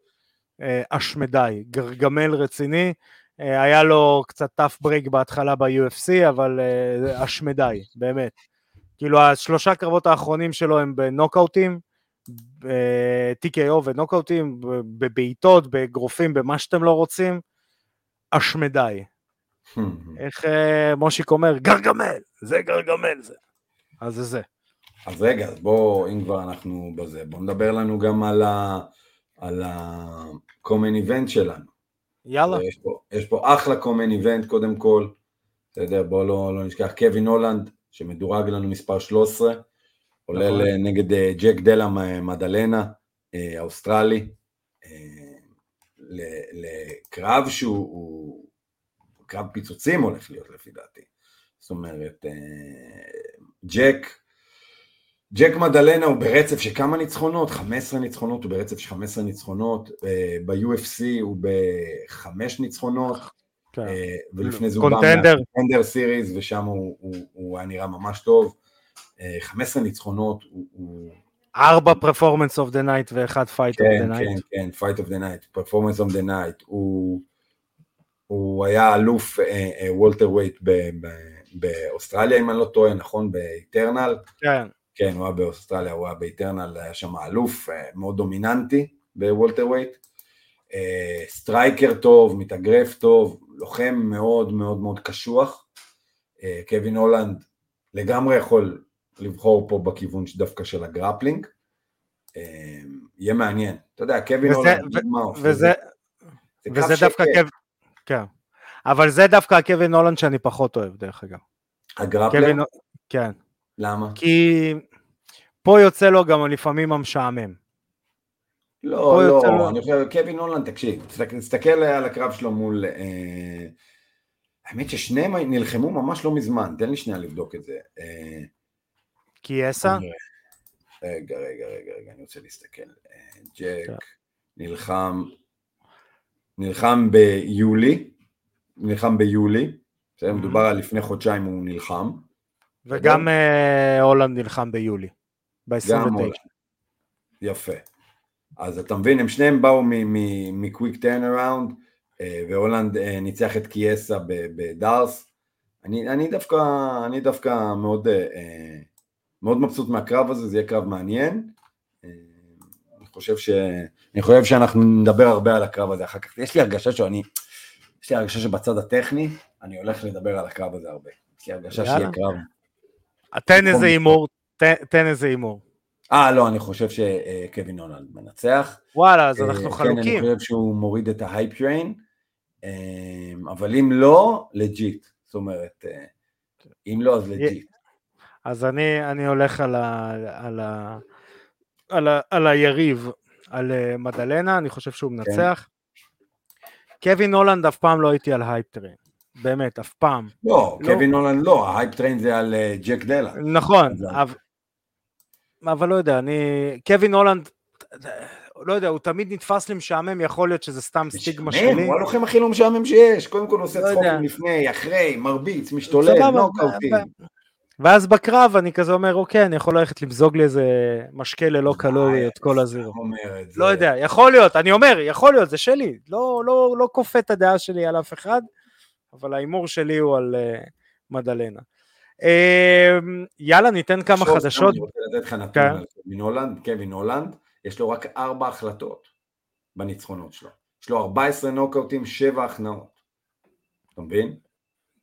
אשמדי, גרגמל רציני, היה לו קצת tough break בהתחלה ב-UFC, אבל אשמדי, באמת. כאילו השלושה קרבות האחרונים שלו הם בנוקאוטים, TKO ונוקאוטים, בבעיטות, באגרופים, במה שאתם לא רוצים, אשמדי. איך מושיק אומר, גרגמל, זה גרגמל זה. אז זה זה. אז רגע, אז בואו, אם כבר אנחנו בזה, בואו נדבר לנו גם על ה... על ה-common event שלנו. יאללה. יש פה, יש פה אחלה common event קודם כל, בסדר, בואו לא, לא נשכח, קווין הולנד, שמדורג לנו מספר 13, עולה נכון. נגד אה, ג'ק דלה מדלנה, אה, האוסטרלי, אה, לקרב שהוא קרב פיצוצים הולך להיות לפי דעתי. זאת אומרת, ג'ק, ג'ק מדלנה הוא ברצף של כמה ניצחונות? 15 ניצחונות, הוא ברצף של 15 ניצחונות, ב-UFC הוא בחמש ניצחונות, כן. ולפני זה הוא בא מה Contender Series, ושם הוא, הוא, הוא היה נראה ממש טוב. 15 ניצחונות, הוא... ארבע performance of the night ואחד fight of the night. כן, כן, fight of the night, performance of the night. הוא היה אלוף welterweight באוסטרליה, אם אני לא טועה, נכון? ב Eternal. כן. כן, הוא היה באוסטרליה, הוא היה ב Eternal, היה שם אלוף מאוד דומיננטי ב welterweight. striker טוב, מתאגרף טוב, לוחם מאוד מאוד מאוד קשוח. קווין הולנד לגמרי יכול לבחור פה בכיוון דווקא של ה grappling. יהיה מעניין. אתה יודע, קווין הולנד, וזה, וזה דווקא קווין, כן. אבל זה דווקא הקווין הולנד שאני פחות אוהב, דרך אגב. ה grappling? כן. למה? כי פה יוצא לו גם לפעמים המשעמם. לא, לא, לו... אני חושב, קווין הולנד, תקשיב, תסתכל על הקרב שלו מול... אה, האמת ששניהם נלחמו ממש לא מזמן, תן לי שנייה לבדוק את זה. אה, קיאסה? רגע, רגע, רגע, רגע, אני רוצה להסתכל. אה, ג'ק כן. נלחם, נלחם ביולי, נלחם ביולי, בסדר, מדובר על לפני חודשיים הוא נלחם. וגם אה, הולנד נלחם ביולי, ב-29. יפה. אז אתה מבין, הם שניהם באו מ quick turnaround, והולנד ניצח את קיאסה ב D'Arce. אני, אני דווקא, אני דווקא מאוד מאוד מבסוט מהקרב הזה, זה יהיה קרב מעניין. אה, אני חושב, ש... אני חושב שאנחנו נדבר הרבה על הקרב הזה אחר כך. יש לי הרגשה שאני, יש לי הרגשה שבצד הטכני, אני הולך לדבר על הקרב הזה הרבה. יש לי הרגשה שיהיה קרב. תן איזה הימור, תן איזה הימור. אה, לא, אני חושב שקווין הולנד מנצח. וואלה, אז אנחנו חלוקים. כן, אני חושב שהוא מוריד את ה hype train, אה, אבל אם לא, legit. זאת אומרת, אה, אם לא, אז legit. אז אני, אני הולך על, ה, על, ה, על, ה, על היריב, על אה, מדלנה, אני חושב שהוא מנצח. כן. קווין הולנד אף פעם לא הייתי על hype train, באמת, אף פעם. לא, לא. קווין הולנד לא, ה hype train זה על ג'ק דלה. נכון, אבל, אבל לא יודע, אני, קווין הולנד, לא יודע, הוא תמיד נתפס לי משעמם, יכול להיות שזה סתם סטיגמה שלי. משעמם, הוא הלוחם הכי לא משעמם שיש, קודם כל עושה לא צחוקים לפני, אחרי, מרביץ, משתולל, נוקאוטים. ואז בקרב אני כזה אומר, אוקיי, אני יכול ללכת למזוג לי איזה משקה ללא קלוריות כל ה zero. לא יודע, יכול להיות, אני אומר, יכול להיות, זה שלי. לא, לא, לא כופה את הדעה שלי על אף אחד, אבל ההימור שלי הוא על uh, מדלנה. Uh, יאללה, ניתן כמה חדשות. אני רוצה לתת לך נתון כן. על קווין הולנד, קווין הולנד, יש לו רק ארבע החלטות בניצחונות שלו. יש לו 14 נוקאוטים, 7 הכנעות. אתה מבין?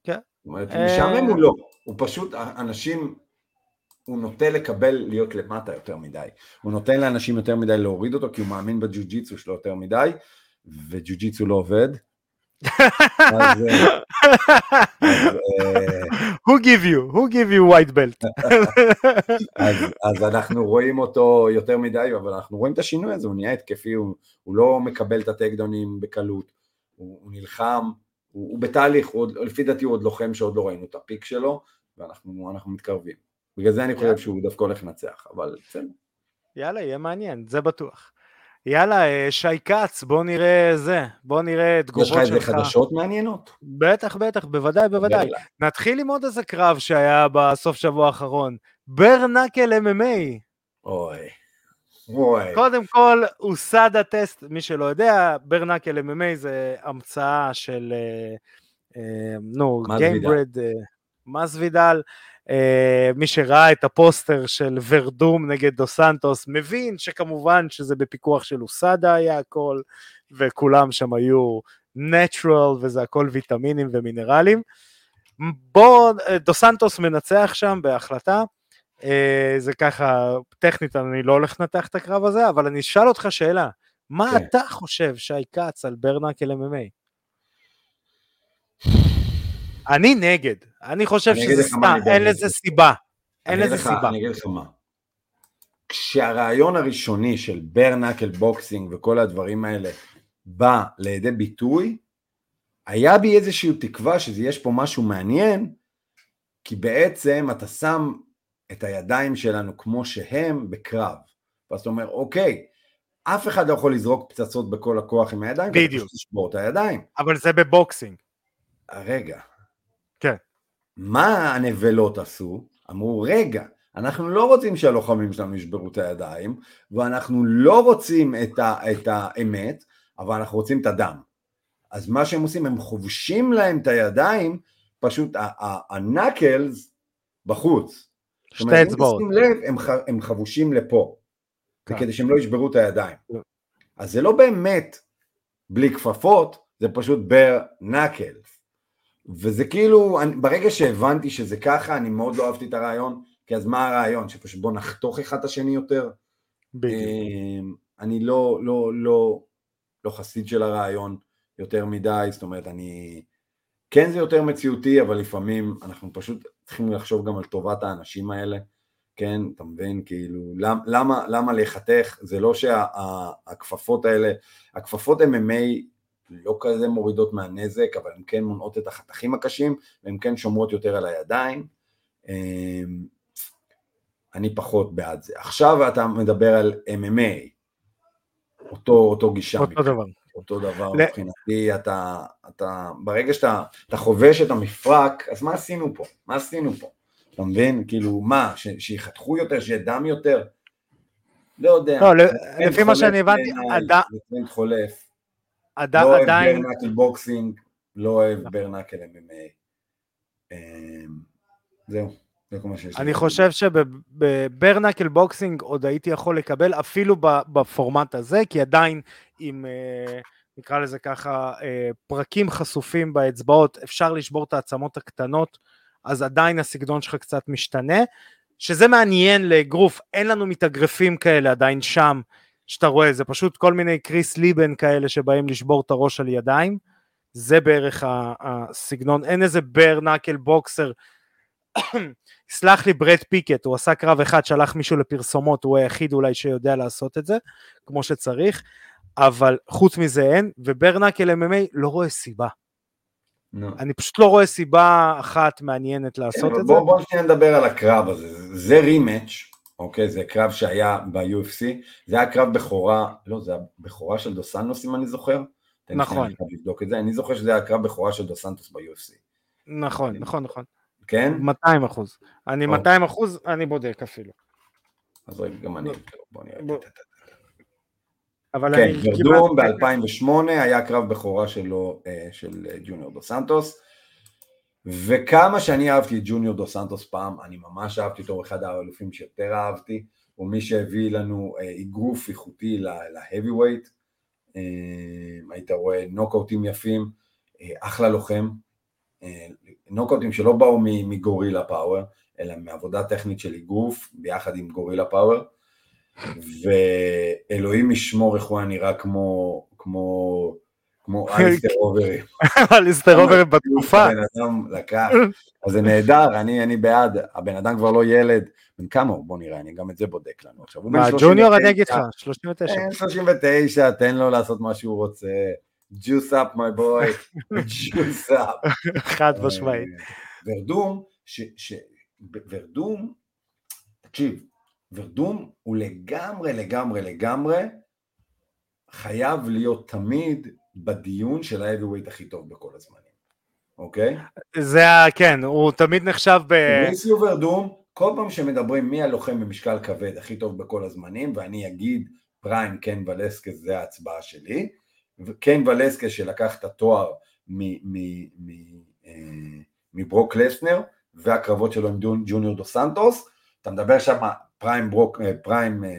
כן. זאת אומרת, משעמם הוא לא. הוא פשוט, אנשים, הוא נוטה לקבל להיות למטה יותר מדי. הוא נותן לאנשים יותר מדי להוריד אותו, כי הוא מאמין בג'ו-ג'יצו שלו יותר מדי, וג'ו-ג'יצו לא עובד. who give you? who give you white belt? אז, אז אנחנו רואים אותו יותר מדי, אבל אנחנו רואים את השינוי הזה, הוא נהיה התקפי, הוא, הוא לא מקבל את הטקדונים בקלות, הוא, הוא נלחם, הוא, הוא בתהליך, הוא עוד, לפי דעתי הוא עוד לוחם שעוד לא ראינו את הפיק שלו, ואנחנו מתקרבים. בגלל זה אני חושב שהוא דווקא הולך לנצח, אבל בסדר. יאללה, יהיה מעניין, זה בטוח. יאללה, אה, שי כץ, בוא נראה זה, בוא נראה תגובות שלך. יש לך איזה חדשות מעניינות? בטח, בטח, בוודאי, בוודאי. נתחיל עם עוד איזה קרב שהיה בסוף שבוע האחרון. bare knuckle MMA. אוי. אוי. קודם כל, USADA tested, מי שלא יודע, bare knuckle MMA זה המצאה של, אה, אה, נו, גיימברד, מסווידל. אה, מי שראה את הפוסטר של ורדום נגד דו סנטוס מבין שכמובן שזה בפיקוח של אוסדה היה הכל וכולם שם היו natural וזה הכל ויטמינים ומינרלים. בוא, דו סנטוס מנצח שם בהחלטה, אה, זה ככה, טכנית אני לא הולך לנתח את הקרב הזה, אבל אני אשאל אותך שאלה, מה כן. אתה חושב, שי כץ, על bare knuckle MMA? אני נגד, אני חושב אני שזה סתם, אין לזה סיבה. אין לזה סיבה. אני אגיד לך מה. כשהרעיון הראשוני של bare knuckle boxing וכל הדברים האלה בא לידי ביטוי, היה בי איזושהי תקווה שיש פה משהו מעניין, כי בעצם אתה שם את הידיים שלנו כמו שהם בקרב. ואז אתה אומר, אוקיי, אף אחד לא יכול לזרוק פצצות בכל הכוח עם הידיים, בדיוק. אתה לשבור את הידיים. אבל זה בבוקסינג. רגע, כן. מה הנבלות עשו? אמרו, רגע, אנחנו לא רוצים שהלוחמים שלנו ישברו את הידיים, ואנחנו לא רוצים את, ה, את האמת, אבל אנחנו רוצים את הדם. אז מה שהם עושים, הם חובשים להם את הידיים, פשוט הנקלס בחוץ. שתי אצבעות. שים לב, הם, הם חבושים לפה, כן. כדי שהם לא ישברו את הידיים. כן. אז זה לא באמת בלי כפפות, זה פשוט בר נקלס. וזה כאילו, אני, ברגע שהבנתי שזה ככה, אני מאוד לא אהבתי את הרעיון, כי אז מה הרעיון? שפשוט בוא נחתוך אחד את השני יותר? בדיוק. אמ, אני לא, לא, לא, לא חסיד של הרעיון יותר מדי, זאת אומרת, אני... כן זה יותר מציאותי, אבל לפעמים אנחנו פשוט צריכים לחשוב גם על טובת האנשים האלה, כן, אתה מבין, כאילו, למ, למה, למה להיחתך, זה לא שהכפפות שה, האלה, הכפפות MMA לא כזה מורידות מהנזק, אבל הן כן מונעות את החתכים הקשים, והן כן שומרות יותר על הידיים. אמ, אני פחות בעד זה. עכשיו אתה מדבר על MMA, אותו, אותו גישה. אותו דבר. אותו דבר ל... מבחינתי, אתה, אתה, ברגע שאתה אתה חובש את המפרק, אז מה עשינו פה? מה עשינו פה? אתה מבין? כאילו, מה, ש, שיחתכו יותר, שיהיה דם יותר? לא יודע. לא, לפי מה שאני הבנתי, חולף. עד, לא עדיין... אוהב bare knuckle boxing, לא אוהב נכון. bare knuckle MMA. אמ, זהו. אני חושב שב bare knuckle boxing עוד הייתי יכול לקבל אפילו בפורמט הזה, כי עדיין עם, אה, נקרא לזה ככה, אה, פרקים חשופים באצבעות, אפשר לשבור את העצמות הקטנות, אז עדיין הסגנון שלך קצת משתנה, שזה מעניין לאגרוף, אין לנו מתאגרפים כאלה עדיין שם, שאתה רואה, זה פשוט כל מיני קריס ליבן כאלה שבאים לשבור את הראש על ידיים, זה בערך הסגנון, אין איזה בר נקל בוקסר, סלח לי ברד פיקט, הוא עשה קרב אחד, שלח מישהו לפרסומות, הוא היחיד אולי שיודע לעשות את זה, כמו שצריך, אבל חוץ מזה אין, ובר נקל MMA לא רואה סיבה. No. אני פשוט לא רואה סיבה אחת מעניינת לעשות כן, את בוא, זה. בוא נשאר נדבר על הקרב הזה, זה רימץ' אוקיי? זה קרב שהיה ב-UFC, זה היה קרב בכורה, לא, זה היה בכורה של דוסנטוס אם אני זוכר. נכון. אני לבדוק את זה, אני זוכר שזה היה קרב בכורה של דוסנטוס ב-UFC. נכון, נכון, נכון. כן? 200 אחוז. אני 200 אחוז, אני בודק אפילו. אז רגע, גם אני, בוא נראה. אבל כן, ורדום ב-2008 היה קרב בכורה שלו, אה, של אה, ג'וניור דו סנטוס. וכמה שאני אהבתי את ג'וניור דו סנטוס פעם, אני ממש אהבתי אותו, אחד האלופים שיותר אהבתי, הוא מי שהביא לנו אה, אגרוף איכותי ל heavyweight, אה, היית רואה נוקאוטים יפים, אה, אחלה לוחם, נוקאוטים שלא באו מ gorilla power, אלא מעבודה טכנית של אגרוף ביחד עם gorilla power, ואלוהים ישמור איך הוא היה נראה כמו, כמו כמו אליסטר אוברים. אליסטר אוברים בתקופה. הבן אדם לקח, אז זה נהדר, אני בעד, הבן אדם כבר לא ילד, בן כמה הוא? בוא נראה, אני גם את זה בודק לנו עכשיו. מה, ג'וניור אני אגיד לך, 39. 39, תן לו לעשות מה שהוא רוצה, juice up my boy, juice up. חד משמעית. אה, ורדום, ש, ש, ורדום, תקשיב, ורדום הוא לגמרי, לגמרי, לגמרי חייב להיות תמיד בדיון של ה-heavyweight הכי טוב בכל הזמנים, אוקיי? זה ה... כן, הוא תמיד נחשב ב... ריסיו ורדום, כל פעם שמדברים מי הלוחם במשקל כבד הכי טוב בכל הזמנים, ואני אגיד פריים קן ולסקס זה ההצבעה שלי, וקן ולסקס שלקח את התואר אה, מברוק לסנר, והקרבות שלו עם ג'וניור דו סנטוס, אתה מדבר שם פריים ברוק, אה, פריים אה,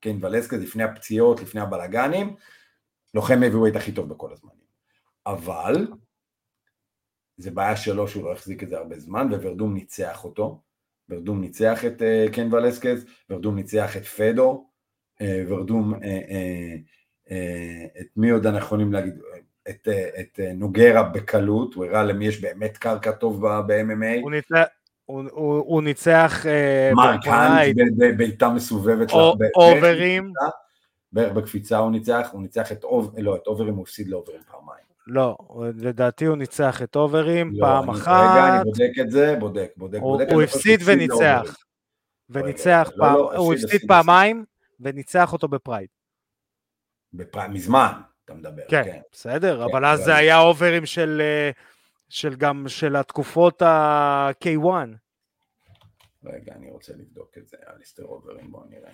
קן ולסקס לפני הפציעות, לפני הבלגנים, לוחם heavyweight הכי טוב בכל הזמנים. אבל, זה בעיה שלו שהוא לא החזיק את זה הרבה זמן, וורדום ניצח אותו, ורדום ניצח את uh, קן ולסקז, ורדום ניצח את פדור, uh, ורדום, uh, uh, uh, את מי עוד אנחנו יכולים להגיד, את, uh, את uh, נוגרה בקלות, הוא הראה למי יש באמת קרקע טוב ב-MMA. הוא ניצח, הוא, הוא, הוא ניצח מרק האנט בבעיטה מסובבת, או, אוברים, בערך בקפיצה הוא ניצח, הוא ניצח את, לא, את אוברים הוא הפסיד לאוברים פעמיים. לא, לדעתי הוא ניצח את אוברים לא, פעם אני, אחת. רגע, אני בודק את זה, בודק, בודק, הוא, בודק. הוא הפסיד וניצח. וניצח רגע, פעם, לא, לא, הוא הפסיד פעמיים וניצח אותו ב Pride. ב Pride, מזמן, אתה מדבר. כן, כן. בסדר, כן, אבל אז זה היה אוברים של, אה, של גם של התקופות ה-K1. רגע, אני רוצה לבדוק את זה, אליסטר אוברים, בואו נראה.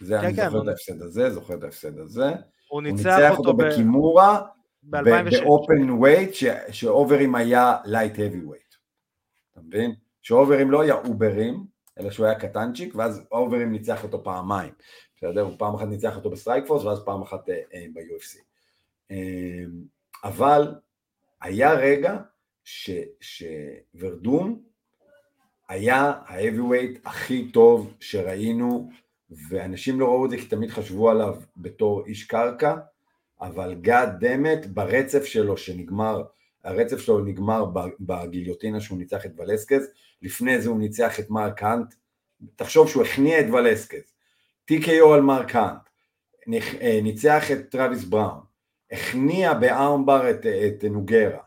זה, כן, אני כן, זוכר הוא... את ההפסד הזה, זוכר את ההפסד הזה. הוא ניצח, הוא ניצח אותו, בקימורה, ב open weight, שאוברים היה light heavyweight. אתה מבין? שאוברים לא היה אוברים, אלא שהוא היה קטנצ'יק, ואז אוברים ניצח אותו פעמיים. בסדר? הוא פעם אחת ניצח אותו ב Strikeforce, ואז פעם אחת אה, אה, ב-UFC. אה, אבל היה רגע ש, שוורדום היה ה-heavyweight הכי טוב שראינו, ואנשים לא ראו את זה כי תמיד חשבו עליו בתור איש קרקע, אבל גאד דמת ברצף שלו שנגמר, הרצף שלו נגמר בגיליוטינה שהוא ניצח את ולסקז, לפני זה הוא ניצח את מרק האנט, תחשוב שהוא הכניע את ולסקז, TKO על מרק האנט, אה, ניצח את טרוויס בראון, הכניע ב armbar את, את נוגרה.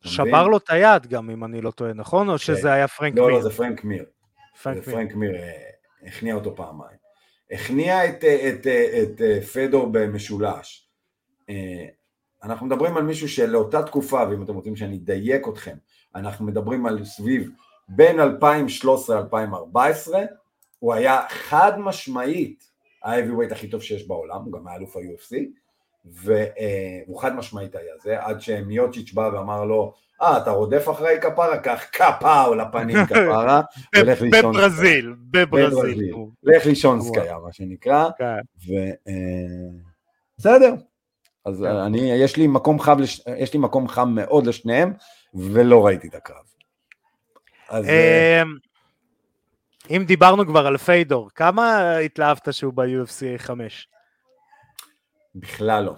שבר לו את היד גם אם אני לא טועה, נכון? או שזה כן. היה פרנק מיר? לא, לא, זה פרנק מיר. פרנק מיר. פרנק מיר אה, הכניע אותו פעמיים. הכניע את, את, את, את פדור במשולש. אה, אנחנו מדברים על מישהו שלאותה תקופה, ואם אתם רוצים שאני אדייק אתכם, אנחנו מדברים על סביב בין 2013-2014, הוא היה חד משמעית ה-heavyweight הכי טוב שיש בעולם, הוא גם היה אלוף ה-UFC, והוא חד משמעית היה זה, עד שמיוצ'יץ' בא ואמר לו, אה, אתה רודף אחרי כפרה? קח כפאו לפנים כפרה, ולך לישון. בברזיל, בברזיל. לך לישון סקאיה, מה שנקרא. בסדר, אה, אז כן. אני, יש לי מקום חם. יש לי מקום חם מאוד לשניהם, ולא ראיתי את הקרב. אז... אה, אמ, אם דיברנו כבר על פיידור, כמה התלהבת שהוא ב-UFC 5? בכלל לא.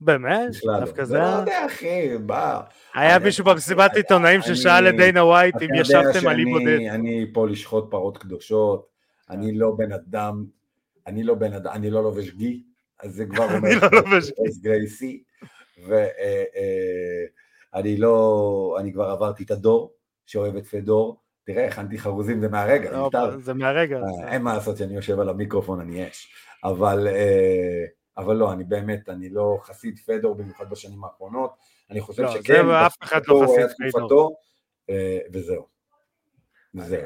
באמת? בכלל לא. זה... לא יודע, אחי, בא. היה מישהו במסיבת עיתונאים ששאל את דיינה ווייט אם ישבתם על אי בודד. אני פה לשחוט פרות קדושות, אני לא בן אדם, אני לא בן אדם, אני לא לובש גי, אז זה כבר אומר, אני לא לובש גרייסי, ואני אה, לא, אני כבר עברתי את הדור שאוהב את פדור, תראה, הכנתי חרוזים, זה מהרגע, לא, זה מהרגע. אה, אין מה לעשות שאני יושב על המיקרופון, אני אש, אבל, אה, אבל לא, אני באמת, אני לא חסיד פדור, במיוחד בשנים האחרונות, אני חושב לא, שכן, אף אחד לא חסיד פדור. וזהו.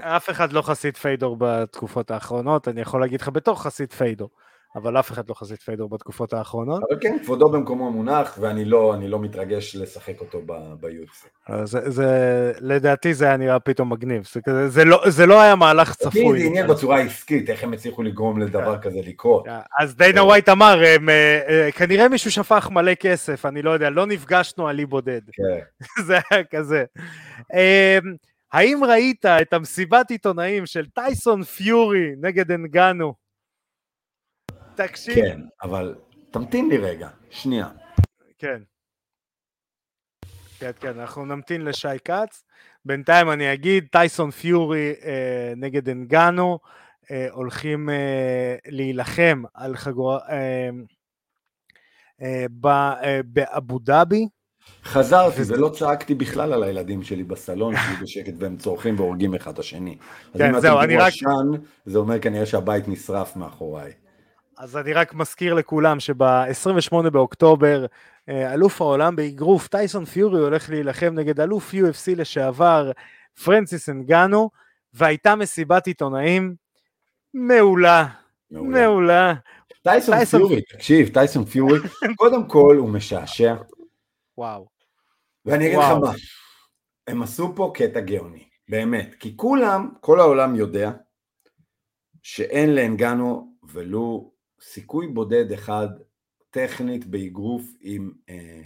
אף אחד לא חסיד פיידור בתקופות האחרונות, אני יכול להגיד לך בתור חסיד פיידור. אבל אף אחד לא חזית פיידור בתקופות האחרונות. אבל כן, כבודו במקומו מונח, ואני לא, לא מתרגש לשחק אותו ביוץ. זה, זה, לדעתי זה היה נראה פתאום מגניב, זה, זה, לא, זה לא היה מהלך צפוי. זה עניין בצורה עסקית, איך הם הצליחו לגרום לדבר כן. כזה לקרות. אז דיינה ווייט אמר, הם, אה, אה, כנראה מישהו שפך מלא כסף, אני לא יודע, לא נפגשנו על אי בודד. כן. זה היה כזה. אמ, האם ראית את המסיבת עיתונאים של טייסון פיורי נגד אנגנו? תקשיב. כן, אבל תמתין לי רגע, שנייה. כן. כן, כן, אנחנו נמתין לשי כץ. בינתיים אני אגיד, טייסון פיורי אה, נגד אנגנו, אה, הולכים אה, להילחם על חגורה... אה, אה, באבו דאבי. חזרתי ולא צעקתי בכלל על הילדים שלי בסלון, שיהיו בשקט והם צורכים והורגים אחד את השני. כן, אז זהו, אני רק... עשן, זה אומר כנראה שהבית נשרף מאחוריי. אז אני רק מזכיר לכולם שב-28 באוקטובר אה, אלוף העולם באגרוף טייסון פיורי הולך להילחם נגד אלוף UFC לשעבר פרנסיס אנגנו והייתה מסיבת עיתונאים מעולה, מעולה. מעולה. טייסון, טייסון פיורי, תקשיב, טייסון פיורי, קודם כל הוא משעשע. וואו. ואני אגיד לך מה, הם עשו פה קטע גאוני, באמת, כי כולם, כל העולם יודע שאין לאנגנו ולו סיכוי בודד אחד טכנית באגרוף עם, אה,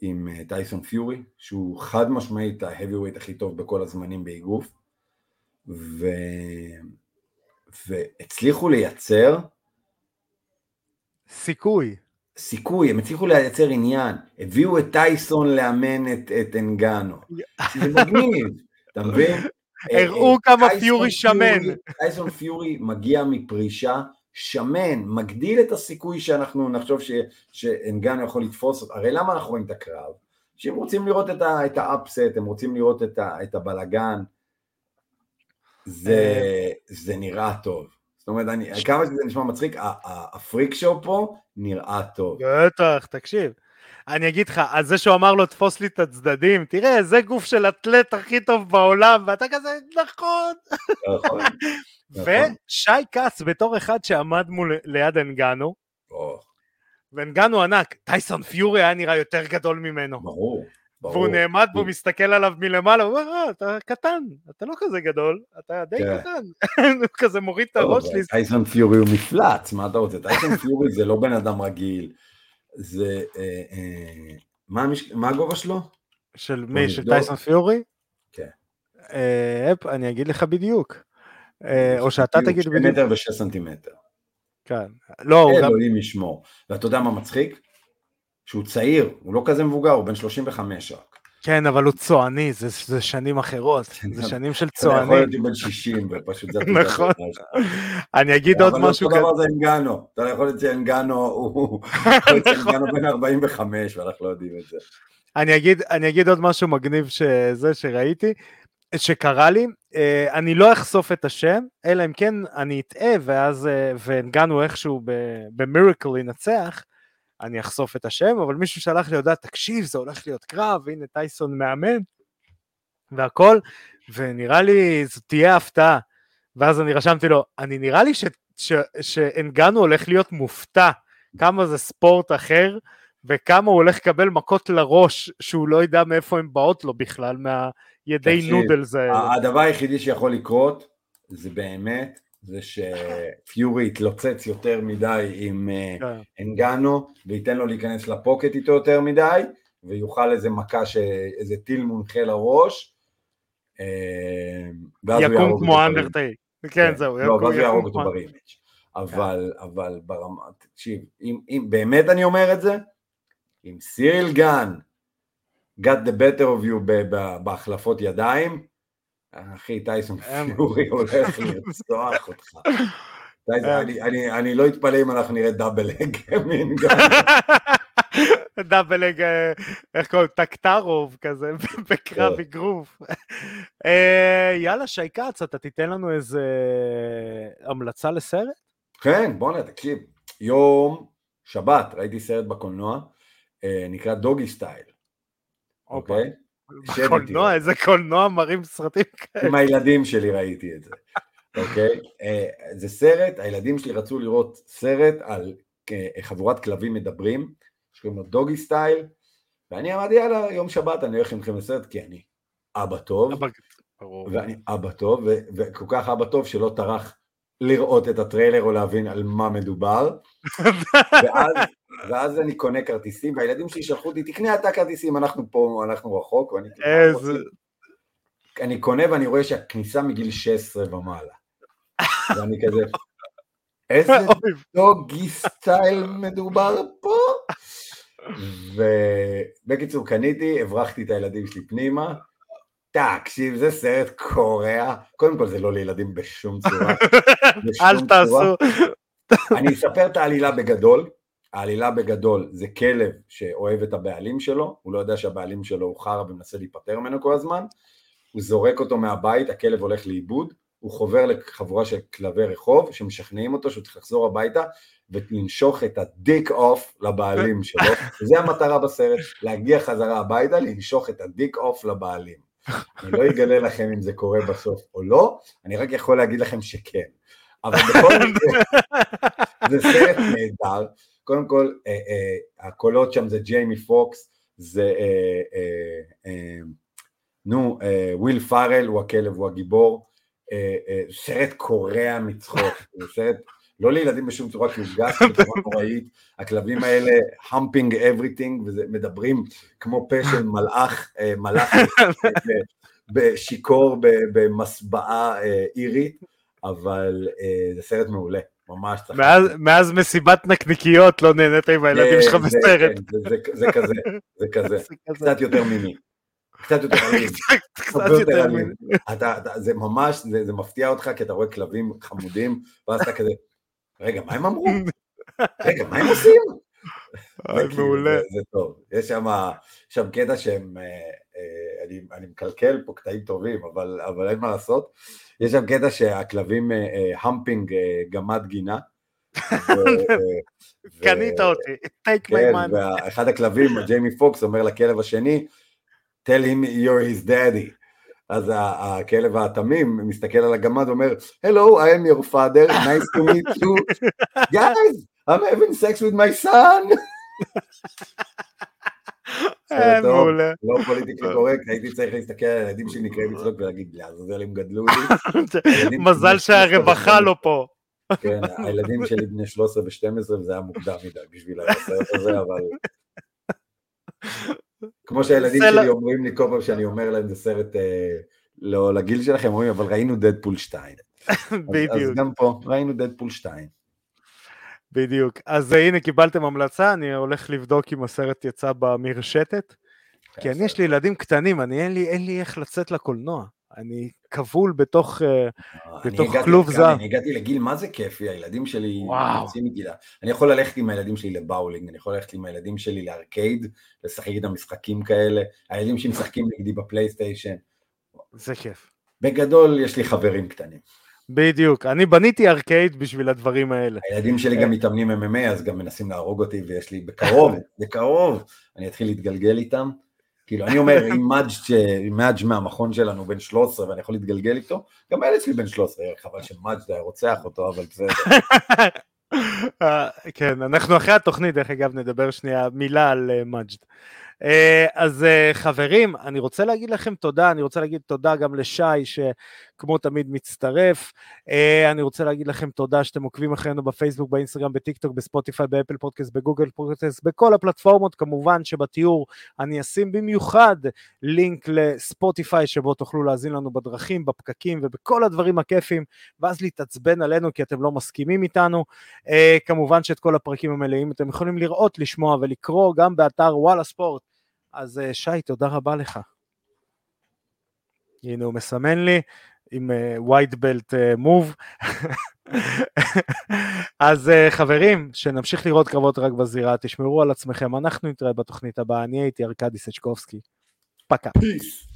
עם אה, טייסון פיורי, שהוא חד משמעית ההאבי הכי טוב בכל הזמנים באגרוף, ו... והצליחו לייצר סיכוי. סיכוי, הם הצליחו לייצר עניין, הביאו את טייסון לאמן את, את אנגנו, זה מגניב, אתה מבין? הראו כמה פיורי שמן. טייסון פיורי מגיע מפרישה שמן, מגדיל את הסיכוי שאנחנו נחשוב ש, שאנגנו יכול לתפוס הרי למה אנחנו רואים את הקרב? שהם רוצים לראות את האפסט, הם רוצים לראות את, ה, את הבלגן, זה, אה. זה נראה טוב. זאת אומרת, אני. כמה שזה נשמע מצחיק, הפריק שואו פה נראה טוב. בטח, תקשיב. אני אגיד לך, על זה שהוא אמר לו תפוס לי את הצדדים, תראה, זה גוף של אתלט הכי טוב בעולם, ואתה כזה, נכון. נכון. נכון. ושי כץ בתור אחד שעמד מול, ליד אנגנו, ואנגנו ענק, טייסון פיורי היה נראה יותר גדול ממנו. ברור. והוא נעמד והוא מסתכל עליו מלמעלה, הוא אומר, אה, אתה קטן, אתה לא כזה גדול, אתה די כן. קטן. הוא כזה מוריד את הראש שלי. טייסון פיורי הוא מפלץ, מה אתה רוצה? טייסון פיורי זה לא בן אדם רגיל, זה... אה, אה, מה הגובה שלו? של מי? של טייסון פיורי? כן. אני אגיד לך בדיוק. או שאתה תגיד בדיוק. שני מטר ושש סנטימטר. כן. לא, הוא גם... אלוהים ישמור. ואתה יודע מה מצחיק? שהוא צעיר, הוא לא כזה מבוגר, הוא בן 35 רק. כן, אבל הוא צועני, זה, זה שנים אחרות, זה שנים של צועני. אתה יכול להיות בן 60, ופשוט זה... נכון. אני אגיד עוד משהו כזה. אבל אותו דבר זה אנגנו, אתה יכול להיות שאנגנו הוא... נכון. אנגנו בן 45, ואנחנו לא יודעים את זה. אני אגיד, אני אגיד עוד משהו מגניב שזה שראיתי, שקרה לי, אה, אני לא אחשוף את השם, אלא אם כן אני אטעה, ואז, אה, ואנגנו איכשהו במירקל ינצח, אני אחשוף את השם, אבל מישהו שלח לי הודעה, תקשיב, זה הולך להיות קרב, הנה טייסון מאמן, והכל, ונראה לי זו תהיה הפתעה. ואז אני רשמתי לו, אני נראה לי שאנגנו הולך להיות מופתע, כמה זה ספורט אחר, וכמה הוא הולך לקבל מכות לראש, שהוא לא יודע מאיפה הן באות לו בכלל, מהידי נודלס האלה. הדבר היחידי שיכול לקרות, זה באמת זה שפיורי יתלוצץ יותר מדי עם אה, כן. אנגנו וייתן לו להיכנס ל pocket איתו יותר מדי ויוכל איזה מכה, איזה טיל מונחה לראש אה, יקום כמו Undertaker, כן, כן. זהו, לא, ואז הוא יהרוג אותו ב rematch אבל, אבל ברמה, תקשיב, אם באמת אני אומר את זה, אם סיריל גן got the better of you בהחלפות ידיים, אחי, טייסון פיורי הולך לרצוח אותך. אני לא אתפלא אם אנחנו נראה double leg דאבל אג, איך קוראים? טקטרוב כזה, בקרב כן. אגרוף. אה, יאללה, שי כץ, אתה תיתן לנו איזה המלצה לסרט? כן, בוא'נה, תקשיב. יום שבת ראיתי סרט בקולנוע, אה, נקרא דוגי סטייל. אוקיי? קולנוע, איזה קולנוע מראים סרטים כאלה. עם הילדים שלי ראיתי את זה, אוקיי? אה, זה סרט, הילדים שלי רצו לראות סרט על אה, חבורת כלבים מדברים, שקוראים לו דוגי סטייל, ואני אמרתי, יאללה, יום שבת אני הולך איתכם לסרט, כי אני אבא טוב, ואני אבא טוב, וכל כך אבא טוב שלא טרח לראות את הטריילר או להבין על מה מדובר, ואז ואז אני קונה כרטיסים, והילדים שלי שלחו אותי, תקנה אתה כרטיסים, אנחנו פה, אנחנו רחוק, ואני איזה... אני קונה ואני רואה שהכניסה מגיל 16 ומעלה. ואני כזה, איזה דוגי סטייל מדובר פה? ובקיצור, קניתי, הברחתי את הילדים שלי פנימה, תקשיב, זה סרט קורע, קודם כל זה לא לילדים בשום צורה. אל תעשו. אני אספר את העלילה בגדול, העלילה בגדול זה כלב שאוהב את הבעלים שלו, הוא לא יודע שהבעלים שלו הוא חרא ומנסה להיפטר ממנו כל הזמן, הוא זורק אותו מהבית, הכלב הולך לאיבוד, הוא חובר לחבורה של כלבי רחוב שמשכנעים אותו שהוא צריך לחזור הביתה ולנשוך את ה dick off לבעלים שלו, וזה המטרה בסרט, להגיע חזרה הביתה, לנשוך את ה dick off לבעלים. אני לא אגלה לכם אם זה קורה בסוף או לא, אני רק יכול להגיד לכם שכן. אבל בכל מקרה, זה סרט נהדר. קודם כל, אה, אה, הקולות שם זה ג'יימי פוקס, זה, אה, אה, אה, נו, אה, וויל פארל הוא הכלב, הוא הגיבור. אה, אה, סרט קורע מצחוק, סרט לא לילדים בשום צורה כי הוא גס בצורה נוראית, הכלבים האלה humping everything ומדברים כמו פה של מלאך, אה, מלאך בשיכור במסבעה אירית, אבל זה סרט מעולה, ממש צריך... מאז, מאז מסיבת נקניקיות לא נהנית עם הילדים שלך בסרט. כן, זה, זה כזה, זה כזה, קצת יותר מיני. קצת יותר אלים. קצת יותר אלים. זה ממש, זה, זה מפתיע אותך כי אתה רואה כלבים חמודים, ואז אתה כזה, רגע, מה הם אמרו? רגע, מה הם עושים? מעולה. זה, זה טוב. יש שם, שם קטע שהם, אה, אה, אני, אני מקלקל פה קטעים טובים, אבל, אבל אין מה לעשות. יש שם קטע שהכלבים המפינג אה, גמד גינה. קנית אותי, take my כן, money. ואחד הכלבים, ג'יימי פוקס, אומר לכלב השני, tell him you're his daddy. אז הכלב התמים מסתכל על הגמד ואומר, Hello, I am your father, nice to meet you. Guys, I'm having sex with my son. מעולה. לא politically correct, הייתי צריך להסתכל על הילדים שלי נקראים לצחוק ולהגיד, לעזאזל הם גדלו לי. מזל שהרווחה לא פה. כן, הילדים שלי בני 13 ו-12 וזה היה מוקדם מדי בשביל הסרט הזה, אבל... כמו שהילדים שלי אומרים לי כל פעם שאני אומר להם זה סרט אה, לא לגיל שלכם, אומרים אבל ראינו דדפול 2. בדיוק. אז גם פה ראינו דדפול 2. בדיוק. אז הנה קיבלתם המלצה, אני הולך לבדוק אם הסרט יצא במרשתת. כי אני יש לי ילדים קטנים, אני אין לי, אין לי איך לצאת לקולנוע. אני כבול בתוך, בתוך כלוב זר. אני הגעתי לגיל מה זה כיפי, הילדים שלי יוצאים מגילה. אני יכול ללכת עם הילדים שלי לבאולינג, אני יכול ללכת עם הילדים שלי לארקייד, לשחק איתם משחקים כאלה, הילדים שלי משחקים נגדי בפלייסטיישן. זה כיף. בגדול יש לי חברים קטנים. בדיוק, אני בניתי ארקייד בשביל הדברים האלה. הילדים שלי גם מתאמנים MMA, אז גם מנסים להרוג אותי, ויש לי בקרוב, בקרוב, אני אתחיל להתגלגל איתם. כאילו, אני אומר, אם מאג' מהמכון שלנו בן 13 ואני יכול להתגלגל איתו, גם הילד שלי בן 13, חבל שמאג' היה רוצח אותו, אבל בסדר. כן, אנחנו אחרי התוכנית, דרך אגב, נדבר שנייה מילה על מאג'ד. אז חברים, אני רוצה להגיד לכם תודה, אני רוצה להגיד תודה גם לשי שכמו תמיד מצטרף, אני רוצה להגיד לכם תודה שאתם עוקבים אחרינו בפייסבוק, באינסטגרם, בטיק טוק, בספוטיפיי, באפל פודקאסט, בגוגל פודקאסט, בכל הפלטפורמות, כמובן שבתיאור אני אשים במיוחד לינק לספוטיפיי שבו תוכלו להאזין לנו בדרכים, בפקקים ובכל הדברים הכיפים, ואז להתעצבן עלינו כי אתם לא מסכימים איתנו. כמובן שאת כל הפרקים המלאים אתם יכולים לראות, לשמוע ולקרוא גם באתר וואלה ספורט. אז שי, תודה רבה לך. הנה הוא מסמן לי עם white belt move. אז חברים, שנמשיך לראות קרבות רק בזירה, תשמרו על עצמכם, אנחנו נתראה בתוכנית הבאה, אני הייתי ארקדי סצ'קובסקי. פקה. Peace.